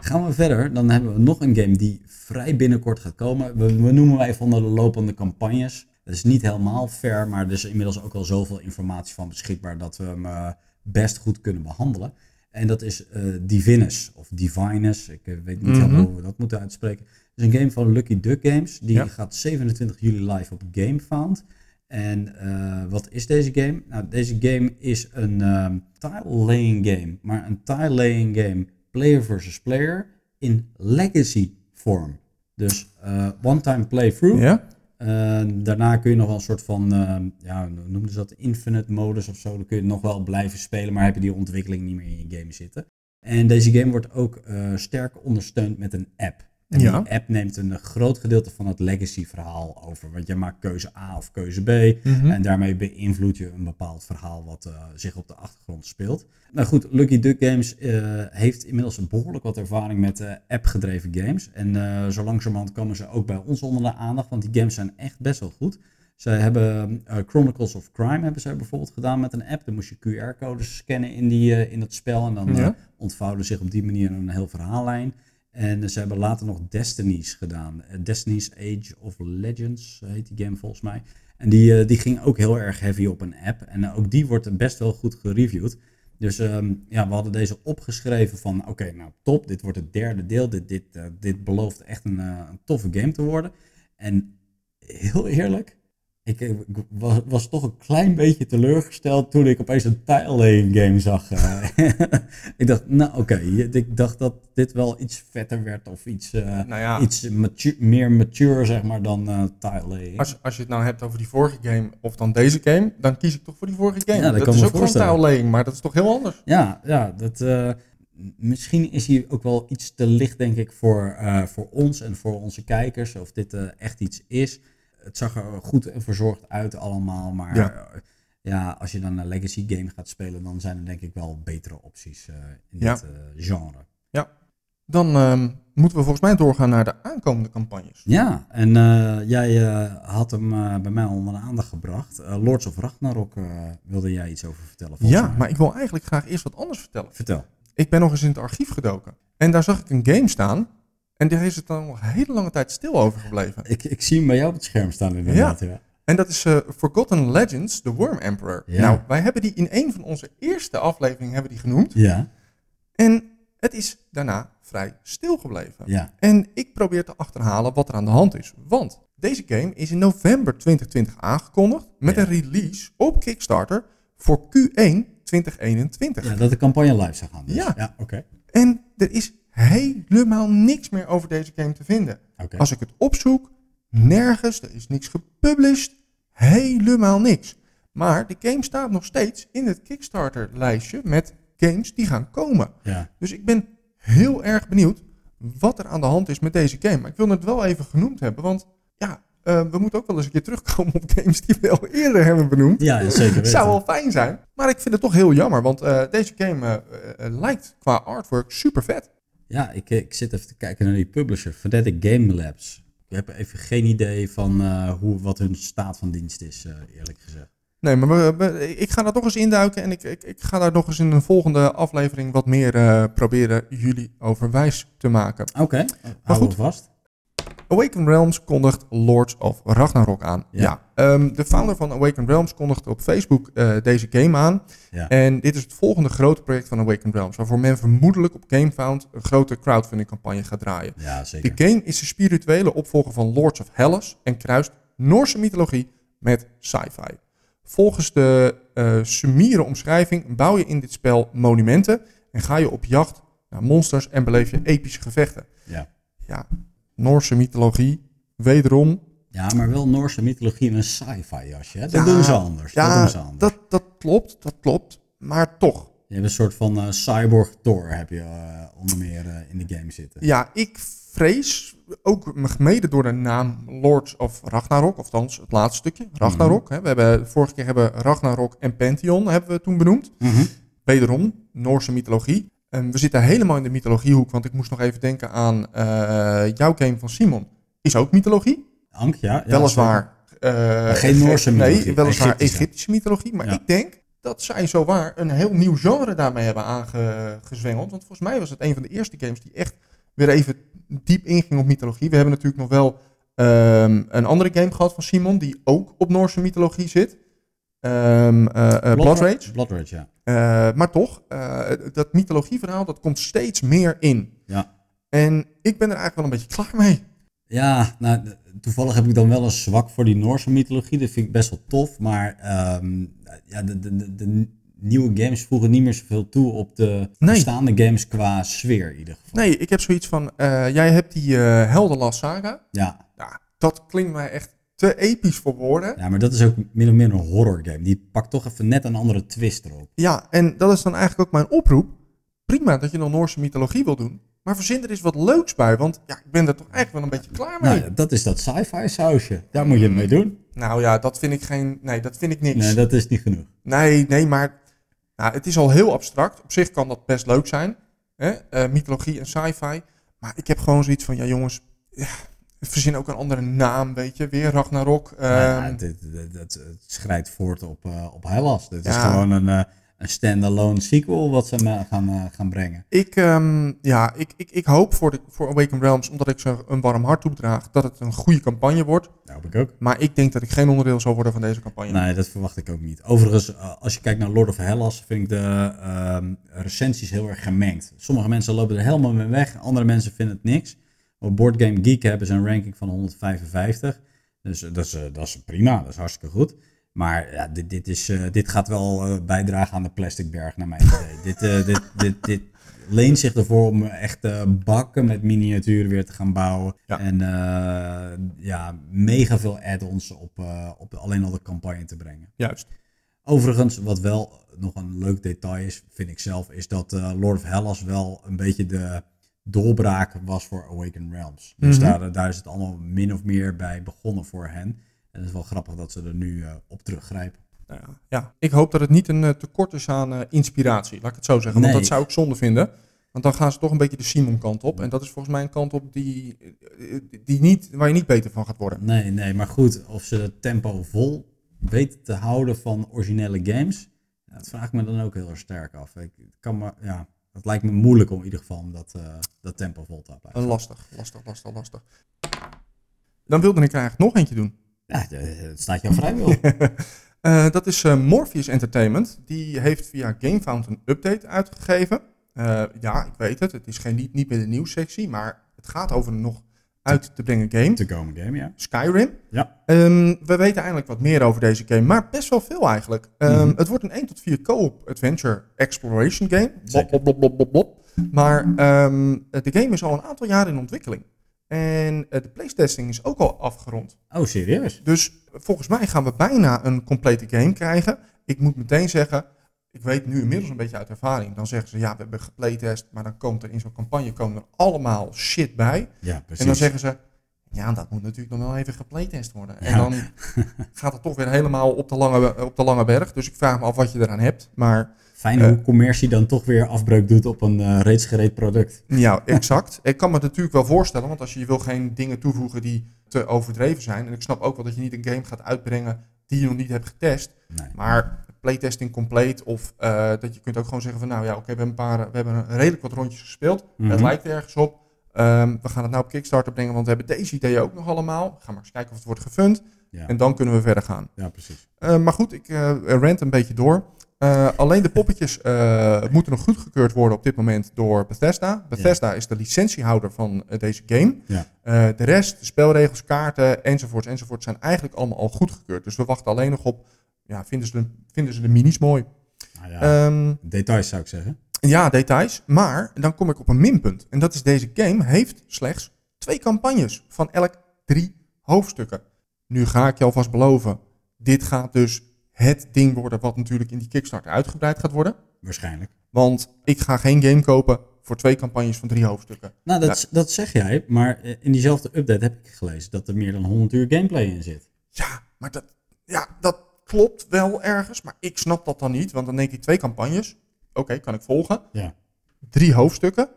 Gaan we verder, dan hebben we nog een game die vrij binnenkort gaat komen. We, we noemen wij van de lopende campagnes. Dat is niet helemaal fair, maar er is inmiddels ook al zoveel informatie van beschikbaar dat we hem eh, best goed kunnen behandelen. En dat is eh, Divinus, of Divinus, ik eh, weet niet Mhm. helemaal hoe we dat moeten uitspreken. Het is een game van Lucky Duck Games, die Ja. gaat 27 juli live op GameFound. En eh, wat is deze game? Nou, deze game is een ehm, tile-laying game, maar een tile-laying game player versus player in legacy vorm. Dus eh, one-time playthrough. Ja? Eh, daarna kun je nog wel een soort van, ehm, ja, noemden ze dat, infinite modus of zo. Dan kun je nog wel blijven spelen, maar heb je die ontwikkeling niet meer in je game zitten. En deze game wordt ook sterk ondersteund met een app. En Ja. die app neemt een groot gedeelte van het legacy verhaal over. Want je maakt keuze A of keuze B. Mhm. En daarmee beïnvloed je een bepaald verhaal wat eh, zich op de achtergrond speelt. Nou goed, Lucky Duck Games eh, heeft inmiddels een behoorlijk wat ervaring met eh, app-gedreven games. En zo langzamerhand komen ze ook bij ons onder de aandacht, want die games zijn echt best wel goed. Zij hebben Chronicles of Crime hebben zij bijvoorbeeld gedaan met een app. Dan moest je QR-codes scannen in, die, in dat spel en dan Ja. ontvouwde zich op die manier een heel verhaallijn. En ze hebben later nog Destinies gedaan. Eh, Destiny's Age of Legends heet die game volgens mij. En die, eh, die ging ook heel erg heavy op een app. En eh, ook die wordt best wel goed gereviewd. Dus ehm, ja, we hadden deze opgeschreven van oké, nou top, dit wordt het derde deel. Dit, dit, dit belooft echt een, een toffe game te worden. En heel eerlijk, ik, eh, ik was, was toch een klein beetje teleurgesteld toen ik opeens een tile game zag. eh. ik dacht, nou oké, ik dacht dat dit wel iets vetter werd of iets, eh, Nou ja, iets meer mature zeg maar dan eh tile als, als je het nou hebt over die vorige game of dan deze game, dan kies ik toch voor die vorige game. Ja, dat is ook gewoon tile maar dat is toch heel anders. Ja, ja, dat, misschien is hij ook wel iets te licht, denk ik, voor, voor ons en voor onze kijkers. Of dit echt iets is. Het zag er goed en verzorgd uit allemaal. Maar Ja. ja. ja, als je dan een legacy game gaat spelen, dan zijn er denk ik wel betere opties eh, in Ja. dit eh, genre. Dan ehm, moeten we volgens mij doorgaan naar de aankomende campagnes. Ja, en eh, jij had hem bij mij onder de aandacht gebracht. Lords of Ragnarok wilde jij iets over vertellen. Ja, mij. maar ik wil eigenlijk graag eerst wat anders vertellen. Vertel. Ik ben nog eens in het archief gedoken. En daar zag ik een game staan. En daar is het dan nog een hele lange tijd stil over gebleven. Ik, ik zie hem bij jou op het scherm staan inderdaad. Ja. En dat is eh, Forgotten Legends, The Worm Emperor. Ja. Nou, wij hebben die in een van onze eerste afleveringen hebben die genoemd. Ja, En het is daarna vrij stil gebleven. ja. En ik probeer te achterhalen wat er aan de hand is. Want deze game is in november 2020 aangekondigd met Ja. een release op Kickstarter voor Q1 2021. ja, dat de campagne live zou gaan. Dus. Ja. ja oké. En er is helemaal niks meer over deze game te vinden. Als ik het opzoek, nergens, er is niks gepublished, helemaal niks. Maar de game staat nog steeds in het Kickstarter-lijstje met games die gaan komen. Ja. Dus ik ben heel erg benieuwd wat er aan de hand is met deze game. Maar ik wil het wel even genoemd hebben, want ja, eh, we moeten ook wel eens een keer terugkomen op games die we al eerder hebben benoemd. ja, ja, zeker weten. Zou wel fijn zijn, maar ik vind het toch heel jammer, want eh, deze game eh, lijkt qua artwork super vet. Ja, ik, ik zit even te kijken naar die publisher, Fanatic Game Labs. Ik heb even geen idee van eh, hoe, wat hun staat van dienst is, eh, eerlijk gezegd. Nee, maar we- we- ik ga daar toch eens induiken en ik, ik, ik ga daar nog eens in een volgende aflevering wat meer eh, proberen jullie over wijs te maken. Oké, hou goed. we vast. Awaken Realms kondigt Lords of Ragnarok aan. Ja. Ja. ehm, de founder van Awaken Realms kondigde op Facebook eh, deze game aan. Ja. En dit is het volgende grote project van Awaken Realms, waarvoor men vermoedelijk op GameFound een grote crowdfunding campagne gaat draaien. ja, zeker. De game is de spirituele opvolger van Lords of Hellas en kruist Noorse mythologie met sci-fi. Volgens de summiere omschrijving bouw je in dit spel monumenten en ga je op jacht naar monsters en beleef je epische gevechten. Ja. Ja, Noorse mythologie, wederom. ja, maar wel Noorse mythologie in een sci-fi jasje. Hè? Dat Ja, doen ze anders. dat Ja, doen ze anders. dat, dat klopt, dat klopt. Maar toch, Je hebt een soort van eh, cyborg Thor heb je eh, onder meer eh, in de game zitten. ja, ik vrees, ook mede door de naam Lords of Ragnarok, of het laatste stukje, Ragnarok. hè. We hebben, vorige keer hebben Ragnarok en Pantheon hebben we toen benoemd. Mhm. Wederom, Noorse mythologie. En we zitten helemaal in de mythologiehoek, want ik moest nog even denken aan eh, jouw game van Simon. Is ook mythologie, Ank, ja. weliswaar. eh, Geen Noorse mythologie, Nee, weliswaar Egyptische. Egyptische mythologie. Maar Ja. ik denk dat zij zowaar een heel nieuw genre daarmee hebben aangezwengeld. Want volgens mij was het een van de eerste games die echt weer even diep inging op mythologie. We hebben natuurlijk nog wel ehm, een andere game gehad van Simon, die ook op Noorse mythologie zit. Ehm eh, eh, Blood Rage. Blood Rage, ja. Eh, maar toch, dat mythologieverhaal, dat komt steeds meer in. Ja. En ik ben er eigenlijk wel een beetje klaar mee. Ja, nou, toevallig heb ik dan wel een zwak voor die Noorse mythologie. Dat vind ik best wel tof. Maar ehm, ja, de, de, de, nieuwe games voegen niet meer zoveel toe op de Nee. bestaande games qua sfeer in ieder geval. Nee, ik heb zoiets van, jij hebt die Heldenlast Saga. Ja, Ja, dat klinkt mij echt te episch voor woorden. ja, maar dat is ook min of meer een horror game. Die pakt toch even net een andere twist erop. Ja, en dat is dan eigenlijk ook mijn oproep. Prima dat je nog Noorse mythologie wil doen. Maar verzin er eens wat leuks bij. Want ja, ik ben er toch eigenlijk wel een beetje klaar mee. Nou, dat is dat sci-fi sausje. Daar moet je het mee doen. Nou ja, dat vind ik geen. Nee, dat vind ik niks. Nee, dat is niet genoeg. Nee, nee, maar nou, het is al heel abstract. Op zich kan dat best leuk zijn. Hè? Eh, mythologie en sci-fi. Maar ik heb gewoon zoiets van, ja jongens, ja, verzin ook een andere naam, weet je. Weer Ragnarok. ja, ehm, dit, dit, dit- het schrijdt voort op, eh op Hellas. Dit is gewoon een, eh, een standalone sequel wat ze me gaan, eh, gaan brengen. ik, ehm, ja, ik, ik, ik hoop voor, de, voor Awaken Realms, omdat ik ze een warm hart toedraag, dat het een goede campagne wordt. Dat hoop ik ook. Maar ik denk dat ik geen onderdeel zal worden van deze campagne. Nee, dat verwacht ik ook niet. Overigens, eh, als je kijkt naar Lord of Hellas, vind ik de ehm, recensies heel erg gemengd. Sommige mensen lopen er helemaal mee weg, andere mensen vinden het niks. Op Board Game Geek hebben ze een ranking van 155. Dus eh, dat is, eh, dat is prima, dat is hartstikke goed. Maar ja, dit, dit, is, eh, dit gaat wel bijdragen aan de plastic berg naar mijn idee. dit, dit, dit, dit leent zich ervoor om echt bakken met miniaturen weer te gaan bouwen. Ja. En ja, mega veel add-ons op, op alleen al de campagne te brengen. Juist. Overigens, wat wel nog een leuk detail is, vind ik zelf, is dat Lord of Hellas wel een beetje de doorbraak was voor Awaken Realms. Dus Mhm. daar, daar is het allemaal min of meer bij begonnen voor hen. En het is wel grappig dat ze er nu eh, op teruggrijpen. Nou ja, ja, ik hoop dat het niet een eh, tekort is aan eh, inspiratie, laat ik het zo zeggen. Want dat zou ik zonde vinden. Want dan gaan ze toch een beetje de Simon-kant op. En dat is volgens mij een kant op die, die niet, waar je niet beter van gaat worden. Nee, nee, maar goed, of ze het tempo vol weten te houden van originele games, dat vraag ik me dan ook heel erg sterk af. Ik kan me, ja, het lijkt me moeilijk om in ieder geval om dat, eh, dat tempo vol te blijven. Een lastig, lastig, lastig, lastig. Dan wilde ik er eigenlijk nog eentje doen. Ja, het staat jou vrij wil. Eh, dat is eh, Morpheus Entertainment. Die heeft via GameFound een update uitgegeven. Eh, ja, ik weet het. Het is geen, niet, niet meer de nieuwssectie, maar het gaat over een nog uit te brengen game. Te komen game, ja. Skyrim. Ja. Ehm, we weten eindelijk wat meer over deze game, maar best wel veel eigenlijk. Ehm, Mhm. Het wordt een 1 tot 4 co-op adventure exploration game. Blop, blop, blop, blop. Maar ehm, de game is al een aantal jaar in ontwikkeling. En eh, de playtesting is ook al afgerond. Oh, serieus? Dus volgens mij gaan we bijna een complete game krijgen. Ik moet meteen zeggen, ik weet nu inmiddels een beetje uit ervaring. Dan zeggen ze, ja, we hebben geplaytest, maar dan komt er in zo'n campagne komen er allemaal shit bij. Ja, precies. En dan zeggen ze, ja, dat moet natuurlijk nog wel even geplaytest worden. En dan gaat het toch weer helemaal op de, lange, op de lange berg. Dus ik vraag me af wat je eraan hebt. Maar Fijn eh, hoe commercie dan toch weer afbreuk doet op een eh, reeds gereed product. ja, exact. ik kan me het natuurlijk wel voorstellen, want als je, je wil geen dingen toevoegen die te overdreven zijn. En ik snap ook wel dat je niet een game gaat uitbrengen die je nog niet hebt getest. Nee. Maar playtesting compleet of eh, dat je kunt ook gewoon zeggen van nou ja, oké, we hebben een paar, we hebben een redelijk wat rondjes gespeeld. Mhm. Het lijkt ergens op. Ehm, we gaan het nou op Kickstarter brengen, want we hebben deze ideeën ook nog allemaal. Ga maar eens kijken of het wordt gefund. Ja, En dan kunnen we verder gaan. ja, precies. Eh, maar goed, ik rant een beetje door. Eh, alleen de poppetjes moeten nog goedgekeurd worden op dit moment door Bethesda. Bethesda is de licentiehouder van deze game. Ja. De rest, de spelregels, kaarten enzovoorts enzovoorts zijn eigenlijk allemaal al goedgekeurd. Dus we wachten alleen nog op, ja, vinden ze de, vinden ze de minis mooi? Nou ja, Ehm, details zou ik zeggen. ja, details. Maar dan kom ik op een minpunt. En dat is deze game heeft slechts twee campagnes van elk drie hoofdstukken. Nu ga ik je alvast beloven, dit gaat dus het ding worden wat natuurlijk in die Kickstarter uitgebreid gaat worden. Waarschijnlijk. Want ik ga geen game kopen voor twee campagnes van drie hoofdstukken. Nou, dat, dat zeg jij, maar eh, in diezelfde update heb ik gelezen dat er meer dan 100 uur gameplay in zit. Ja, maar dat, ja, dat klopt wel ergens, maar ik snap dat dan niet. Want dan denk ik twee campagnes, oké, kan ik volgen. Ja. Drie hoofdstukken,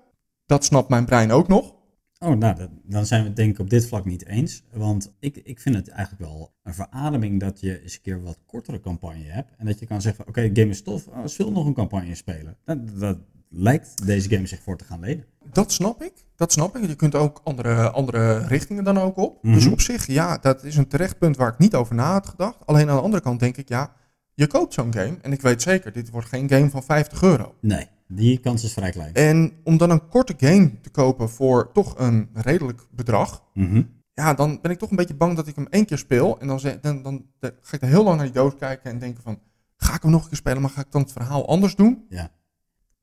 dat snapt mijn brein ook nog. Oh, nou, dat- dan zijn we het denk ik op dit vlak niet eens. Want ik, ik vind het eigenlijk wel een verademing dat je eens een keer wat kortere campagne hebt. En dat je kan zeggen, oké, game is tof, oh, zullen nog een campagne spelen? Dat, dat lijkt deze game zich voor te gaan lenen. Dat snap ik. Dat snap ik. Je kunt ook andere, andere richtingen dan ook op. Mhm. Dus op zich, ja, dat is een terecht punt waar ik niet over na had gedacht. Alleen aan de andere kant denk ik, ja, je koopt zo'n game. En ik weet zeker, dit wordt geen game van 50 euro. Nee, die kans is vrij klein. En om dan een korte game te kopen voor toch een redelijk bedrag. Mhm. Ja, dan ben ik toch een beetje bang dat ik hem één keer speel. En dan, dan, dan, dan ga ik er heel lang naar die doos kijken en denken van... Ga ik hem nog een keer spelen, maar ga ik dan het verhaal anders doen? Ja.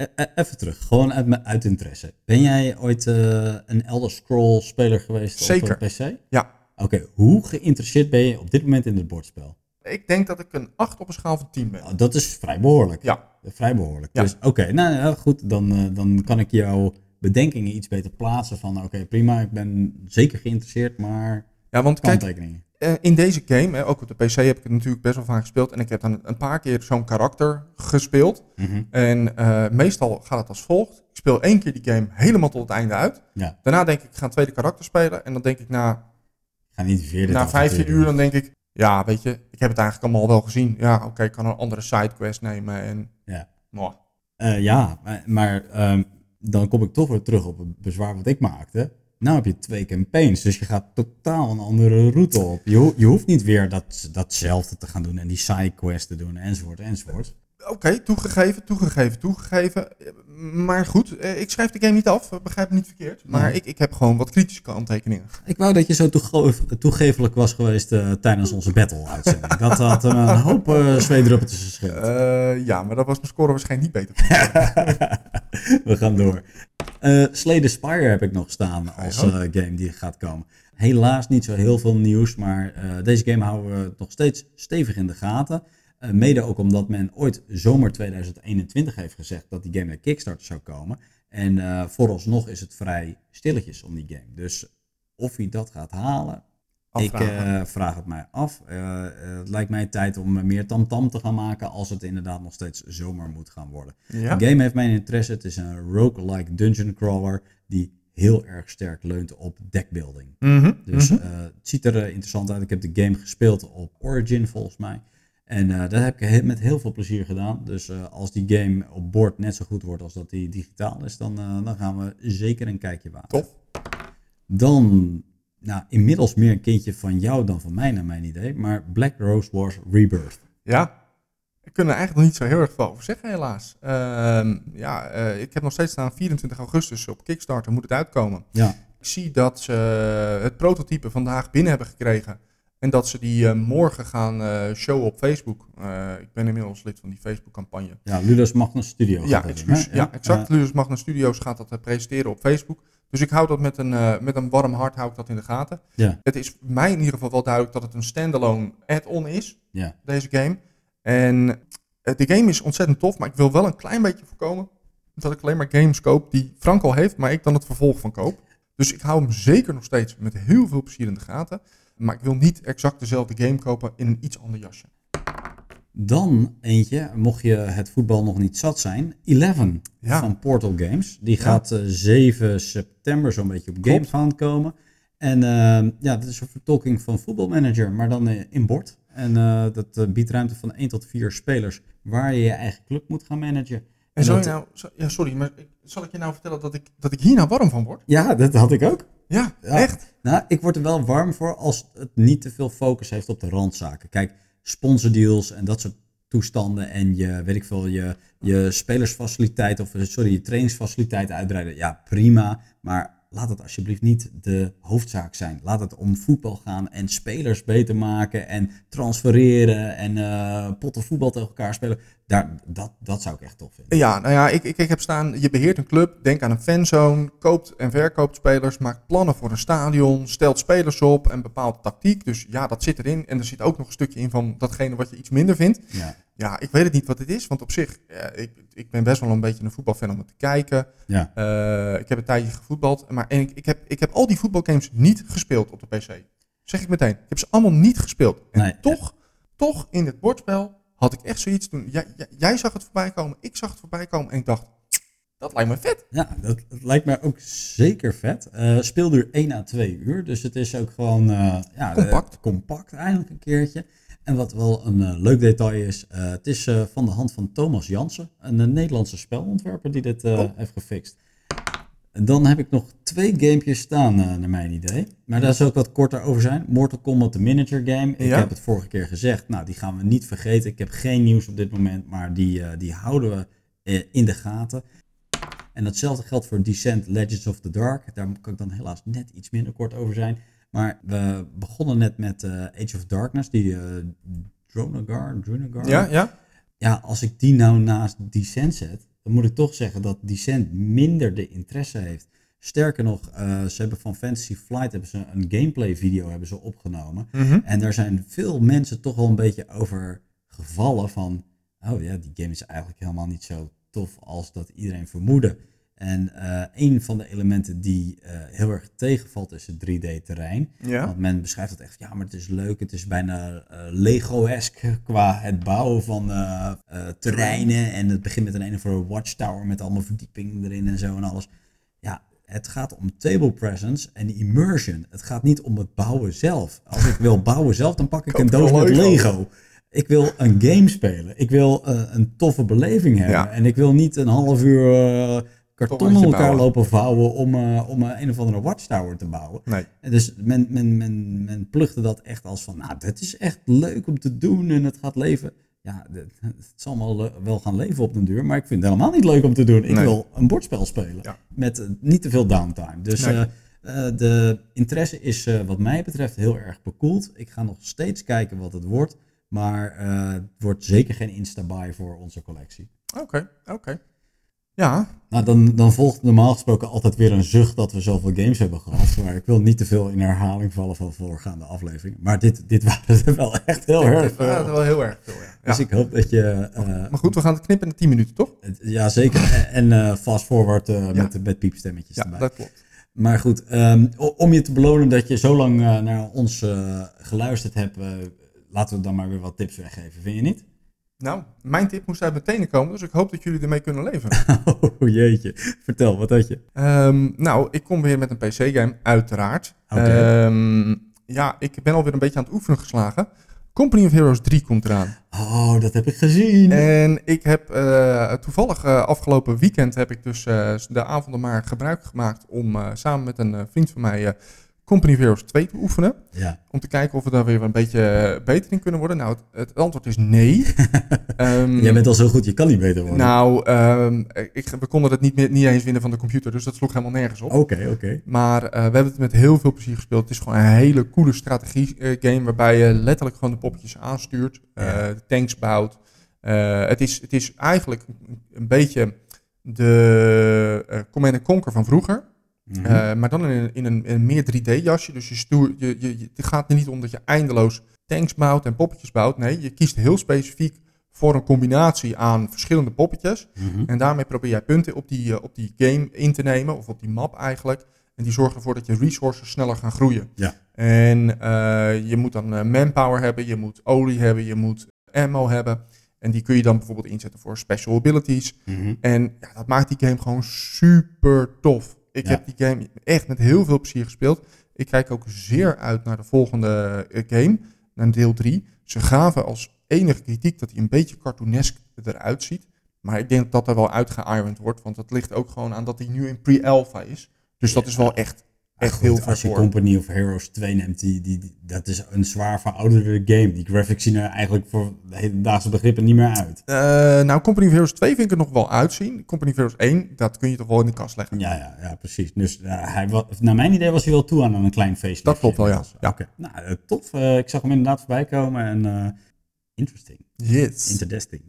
E- e- even terug, gewoon uit, mijn- uit interesse. Ben jij ooit eh, een Elder Scroll speler geweest Zeker. op eh, PC? Ja. Oké, hoe geïnteresseerd ben je op dit moment in het bordspel? Ik denk dat ik een 8 op een schaal van 10 ben. Nou, dat is vrij behoorlijk. Ja. Vrij behoorlijk. Ja. Dus oké, nou ja, goed, dan, eh, dan kan ik jouw bedenkingen iets beter plaatsen van oké, prima, ik ben zeker geïnteresseerd, maar Ja, want kijk. Eh, in deze game, ook op de PC heb ik het natuurlijk best wel vaak gespeeld. En ik heb dan een paar keer zo'n karakter gespeeld. Mhm. En eh, meestal gaat het als volgt. Ik speel één keer die game helemaal tot het einde uit. Ja. Daarna denk ik, ik ga een tweede karakter spelen. En dan denk ik na, Ga niet dit na avontuur 15 doen. uur, dan denk ik... Ja, weet je, ik heb het eigenlijk allemaal wel gezien. Ja, oké, ik kan een andere sidequest nemen. En, Ja. Eh, ja, maar, maar ehm, dan kom ik toch weer terug op het bezwaar wat ik maakte. Nou heb je twee campaigns, dus je gaat totaal een andere route op. Je, je hoeft niet weer dat, datzelfde te gaan doen en die sidequests te doen enzovoort enzovoort. Oké, toegegeven, toegegeven, toegegeven. Eh, Maar goed, eh, ik schrijf de game niet af. Begrijp me niet verkeerd. Maar Nee. ik, ik heb gewoon wat kritische kanttekeningen. Ik wou dat je zo toege- toegevelijk was geweest eh, tijdens onze battle-uitzending. Dat had een hoop uh, zweedruppeltjes gescheeld. Eh, ja, maar dat was mijn score waarschijnlijk niet beter. We gaan door. Eh Slay the Spire heb ik nog staan als eh, game die gaat komen. Helaas niet zo heel veel nieuws, maar eh, deze game houden we nog steeds stevig in de gaten. Eh, mede ook omdat men ooit zomer 2021 heeft gezegd dat die game naar Kickstarter zou komen. En eh, vooralsnog is het vrij stilletjes om die game. Dus of hij dat gaat halen, ik eh, vraag het mij af. Het lijkt mij tijd om meer tamtam te gaan maken als het inderdaad nog steeds zomer moet gaan worden. ja? De game heeft mijn interesse. Het is een roguelike dungeon crawler die heel erg sterk leunt op deckbuilding. Mhm, Dus mhm. het ziet er interessant uit. Ik heb de game gespeeld op Origin volgens mij. En eh, dat heb ik met heel veel plezier gedaan. Dus eh, als die game op bord net zo goed wordt als dat die digitaal is, dan, eh, dan gaan we zeker een kijkje wagen. Tof. Dan, nou, inmiddels meer een kindje van jou dan van mij naar mijn idee. Maar Black Rose Wars Rebirth. Ja, ik kan er eigenlijk nog niet zo heel erg veel over zeggen, helaas. Ehm, ja, ik heb nog steeds staan 24 augustus op Kickstarter moet het uitkomen. Ja, Ik zie dat ze het prototype vandaag binnen hebben gekregen. En dat ze die eh, morgen gaan eh, showen op Facebook. Eh, ik ben inmiddels lid van die Facebook-campagne. ja Ludus Magnus Studio. Ja, doen? Ja, exact. Ludus Magnus Studios gaat dat presenteren op Facebook. Dus ik hou dat met een, met een warm hart hou ik dat in de gaten. ja, Het is mij in ieder geval wel duidelijk dat het een standalone add-on is, ja. deze game. En de game is ontzettend tof, maar ik wil wel een klein beetje voorkomen dat ik alleen maar games koop die Frank al heeft, maar ik dan het vervolg van koop. Dus ik hou hem zeker nog steeds met heel veel plezier in de gaten. Maar ik wil niet exact dezelfde game kopen in een iets ander jasje. Dan eentje, mocht je het voetbal nog niet zat zijn, Eleven Ja. van Portal Games. Die Ja. gaat eh, 7 september zo'n beetje op. GameFound komen. En eh, ja, dat is een vertolking van voetbalmanager, maar dan eh, in bord. En eh, dat eh, biedt ruimte van 1 tot 4 spelers waar je je eigen club moet gaan managen. En je nou, ja, sorry, maar ik- zal ik je nou vertellen dat ik, dat ik hier nou warm van word? Ja, dat had ik ook. Ja, Ja. echt. Nou, ik word er wel warm voor als het niet te veel focus heeft op de randzaken. Kijk, sponsordeals en dat soort toestanden en je, weet ik veel, je, je spelersfaciliteit of sorry, je trainingsfaciliteit uitbreiden. Ja, prima. Maar laat het alsjeblieft niet de hoofdzaak zijn. Laat het om voetbal gaan en spelers beter maken en transfereren en eh potten voetbal tegen elkaar spelen. Daar, dat, dat zou ik echt tof vinden. Ja, nou ja, ik, ik, ik heb staan, je beheert een club, denk aan een fanzone, koopt en verkoopt spelers, maakt plannen voor een stadion, stelt spelers op en bepaalt tactiek. Dus ja, dat zit erin. En er zit ook nog een stukje in van datgene wat je iets minder vindt. Ja, Ja, ik weet het niet wat het is, want op zich, ja, ik, ik ben best wel een beetje een voetbalfan om het te kijken. ja. Eh, ik heb een tijdje gevoetbald, maar en ik, ik, heb, ik heb al die voetbalgames niet gespeeld op de PC. Zeg ik meteen. Ik heb ze allemaal niet gespeeld. En Nee. toch, toch in het bordspel had ik echt zoiets toen. Jij, jij, zag het voorbij komen, ik zag het voorbij komen en ik dacht, dat lijkt me vet. Ja, dat, dat lijkt mij ook zeker vet. Eh speelduur 1 à 2 uur, dus het is ook gewoon eh, ja, Compact. eh, compact eindelijk een keertje. En wat wel een leuk detail is, het is van de hand van Thomas Jansen, een Nederlandse spelontwerper die dit Oh. heeft gefixt. En dan heb ik nog twee gamepjes staan, eh, naar mijn idee. Maar daar zal ik wat korter over zijn. Mortal Kombat, de miniature game. Ik Ja. heb het vorige keer gezegd. Nou, die gaan we niet vergeten. Ik heb geen nieuws op dit moment, maar die, eh, die houden we eh, in de gaten. En datzelfde geldt voor Descent Legends of the Dark. Daar kan ik dan helaas net iets minder kort over zijn. Maar we begonnen net met Age of Darkness, die Dronagar, Drunagar. Ja, ja. Ja, als ik die nou naast Descent zet, dan moet ik toch zeggen dat Descent minder de interesse heeft. Sterker nog, eh, ze hebben van Fantasy Flight hebben ze een gameplay video hebben ze opgenomen. Mhm. En daar zijn veel mensen toch wel een beetje over gevallen van, oh ja, die game is eigenlijk helemaal niet zo tof als dat iedereen vermoedde. En eh, een van de elementen die eh, heel erg tegenvalt is het 3D-terrein. Ja. Want men beschrijft het echt, ja, maar het is leuk, het is bijna eh, Lego-esque qua het bouwen van terreinen. En het begint met een een of andere watchtower met allemaal verdiepingen erin en zo en alles. Ja, het gaat om table presence en immersion. Het gaat niet om het bouwen zelf. Als ik wil bouwen zelf, dan pak ik Koop een doos met Lego. Ik wil een game spelen. Ik wil een toffe beleving hebben. Ja. En ik wil niet een half uur karton Torentje op elkaar lopen vouwen om, eh, om eh, een of andere watchtower te bouwen. Nee. En dus men, men, men, men plugde dat echt als van, nou, het is echt leuk om te doen en het gaat leven. Ja, het, het zal wel, wel gaan leven op den duur, maar ik vind het helemaal niet leuk om te doen. Ik Nee. wil een bordspel spelen Ja. met eh, niet te veel downtime. Dus Nee. de interesse is wat mij betreft heel erg bekoeld. Ik ga nog steeds kijken wat het wordt, maar het wordt zeker geen Insta-buy voor onze collectie. Oké, oké. Ja, Nou, dan, dan volgt normaal gesproken altijd weer een zucht dat we zoveel games hebben gehad. Maar ik wil niet te veel in herhaling vallen van voorgaande afleveringen. Maar dit, dit waren er wel echt heel erg Ja, dat veel. wel heel erg veel. Ja. Dus ik hoop dat je... eh, Maar goed, we gaan het knippen in 10 minuten, toch? ja, zeker. En eh, fast forward Ja. met, met piepstemmetjes Ja, erbij. dat klopt. Maar goed, ehm, om je te belonen dat je zo lang naar ons geluisterd hebt, laten we dan maar weer wat tips weggeven, vind je niet? Nou, mijn tip moest uit mijn tenen komen, dus ik hoop dat jullie ermee kunnen leven. Oh jeetje, vertel, wat had je? Ehm, nou, ik kom weer met een PC-game, uiteraard. Oké. Ehm, ja, ik ben alweer een beetje aan het oefenen geslagen. Company of Heroes 3 komt eraan. Oh, dat heb ik gezien. En ik heb eh, toevallig eh, afgelopen weekend heb ik dus eh, de avonden maar gebruik gemaakt om samen met een vriend van mij Company Heroes 2 te oefenen. Ja. Om te kijken of we daar weer een beetje eh, beter in kunnen worden. Nou, het, het antwoord is nee. Ehm, Jij bent al zo goed, je kan niet beter worden. Nou, ehm, ik, we konden het niet, niet eens winnen van de computer, dus dat sloeg helemaal nergens op. Oké, oké. Maar eh, we hebben het met heel veel plezier gespeeld. Het is gewoon een hele coole strategie-game waarbij je letterlijk gewoon de poppetjes aanstuurt, eh, Ja. tanks bouwt. Eh, het, is, het is eigenlijk een, beetje de eh Command Conquer van vroeger, Mhm. eh, maar dan in een, in een, in een meer 3D-jasje. Dus je stoer, je, je, je- het gaat er niet om dat je eindeloos tanks bouwt en poppetjes bouwt. Nee, je kiest heel specifiek voor een combinatie aan verschillende poppetjes. Mhm. En daarmee probeer jij punten op die, eh, op die game in te nemen, of op die map eigenlijk. En die zorgen ervoor dat je resources sneller gaan groeien. Ja. En eh, je moet dan manpower hebben, je moet olie hebben, je moet ammo hebben. En die kun je dan bijvoorbeeld inzetten voor special abilities. Mhm. En ja, dat maakt die game gewoon super tof. Ik Ja. heb die game echt met heel veel plezier gespeeld. Ik kijk ook zeer uit naar de volgende eh, game, naar deel 3. Ze gaven als enige kritiek dat hij een beetje cartoonesk eruit ziet. Maar ik denk dat dat er wel uitgeirond wordt, want dat ligt ook gewoon aan dat hij nu in pre-alpha is. Dus dat is wel echt, echt Goed, heel Als ver je voor. Company of Heroes 2 neemt, die, die, die- dat is een zwaar verouderde game. Die graphics zien er eigenlijk voor de hedendaagse begrippen niet meer uit. Eh, nou, Company of Heroes 2 vind ik er nog wel uitzien. Company of Heroes 1, dat kun je toch wel in de kast leggen. Ja, ja, ja precies. Dus eh, hij, wa- naar mijn idee was hij wel toe aan een klein feestje. Dat klopt wel, ja. Ja. Oké. Nou, eh, tof. Eh, ik zag hem inderdaad voorbij komen en eh, interesting. Yes. Interesting.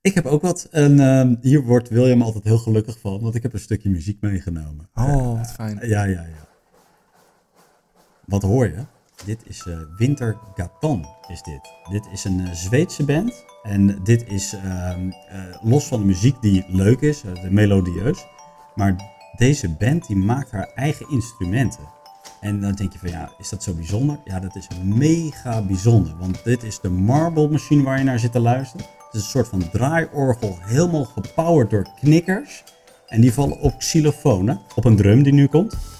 Ik heb ook wat. En ehm, hier wordt William altijd heel gelukkig van, want ik heb een stukje muziek meegenomen. Oh, wat fijn. Ja, ja, ja. Wat hoor je? Dit is eh Winter Gatan, is dit. Dit is een eh, Zweedse band. En dit is ehm, eh, los van de muziek die leuk is, melodieus. Maar deze band die maakt haar eigen instrumenten. En dan denk je van ja, is dat zo bijzonder? Ja, dat is mega bijzonder. Want dit is de Marble Machine waar je naar zit te luisteren. Het is een soort van draaiorgel, helemaal gepowered door knikkers. En die vallen op xylofonen, op een drum die nu komt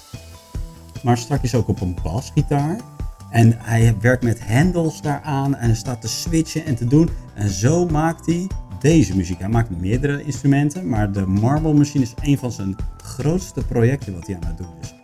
maar straks ook op een basgitaar. En hij werkt met hendels daaraan en staat te switchen en te doen. En zo maakt hij deze muziek. Hij maakt meerdere instrumenten, maar de Marble Machine is een van zijn grootste projecten wat hij aan het doen is.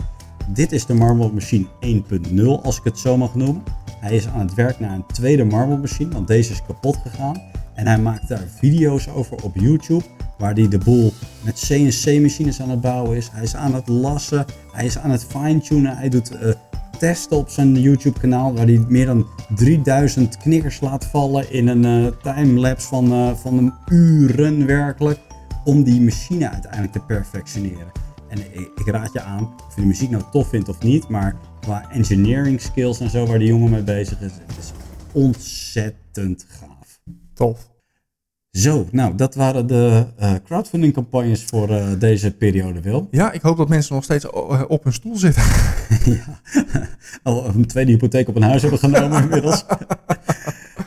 Dit is de Marble Machine 1.0, als ik het zo mag noemen. Hij is aan het werk naar een tweede Marble Machine, want deze is kapot gegaan. En hij maakt daar video's over op YouTube, waar hij de boel met CNC-machines aan het bouwen is. Hij is aan het lassen, hij is aan het fine-tunen, hij doet eh, testen op zijn YouTube-kanaal, waar hij meer dan 3000 knikkers laat vallen in een eh, timelapse van, eh, van een uren werkelijk, om die machine uiteindelijk te perfectioneren. En ik, ik raad je aan, of je de muziek nou tof vindt of niet, maar qua engineering skills en zo waar die jongen mee bezig is, het is ontzettend gaaf. Tof. Zo, nou, dat waren de eh, crowdfunding campagnes voor eh, deze periode, Wil. Ja, ik hoop dat mensen nog steeds eh, op hun stoel zitten. ja. Al een tweede hypotheek op een huis hebben genomen inmiddels.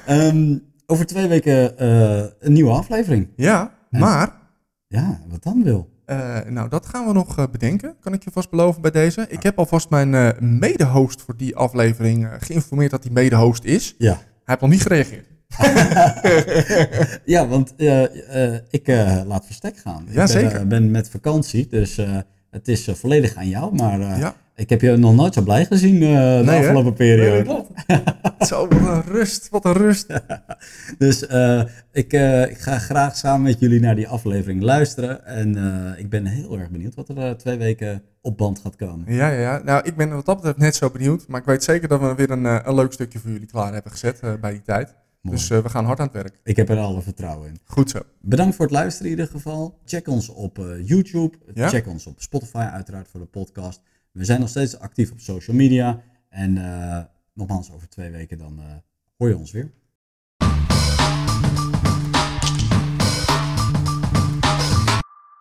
Ehm, over twee weken een nieuwe aflevering. Ja, Ja. maar Ja, wat dan, Wil? nou, dat gaan we nog bedenken. Kan ik je vast beloven bij deze. Ik heb alvast mijn eh mede-host voor die aflevering geïnformeerd dat hij mede-host is. Ja. Hij heeft nog niet gereageerd. Ja, want eh, eh, ik eh, laat verstek gaan. ik ben, zeker. ben met vakantie, dus het is volledig aan jou. Maar Ja. ik heb je nog nooit zo blij gezien de Nee, hè? afgelopen periode. Nee. Zo, wat een rust, wat een rust. Dus ik, ik ga graag samen met jullie naar die aflevering luisteren. En ik ben heel erg benieuwd wat er twee weken op band gaat komen. Ja, ja, ja. Nou, ik ben wat dat betreft net zo benieuwd. Maar ik weet zeker dat we weer een, een leuk stukje voor jullie klaar hebben gezet bij die tijd. Mooi. Dus eh, we gaan hard aan het werk. Ik heb er alle vertrouwen in. Goed zo. Bedankt voor het luisteren in ieder geval. Check ons op eh, YouTube. Ja? Check ons op Spotify uiteraard voor de podcast. We zijn nog steeds actief op social media. En eh, nogmaals, over twee weken dan hoor je ons weer.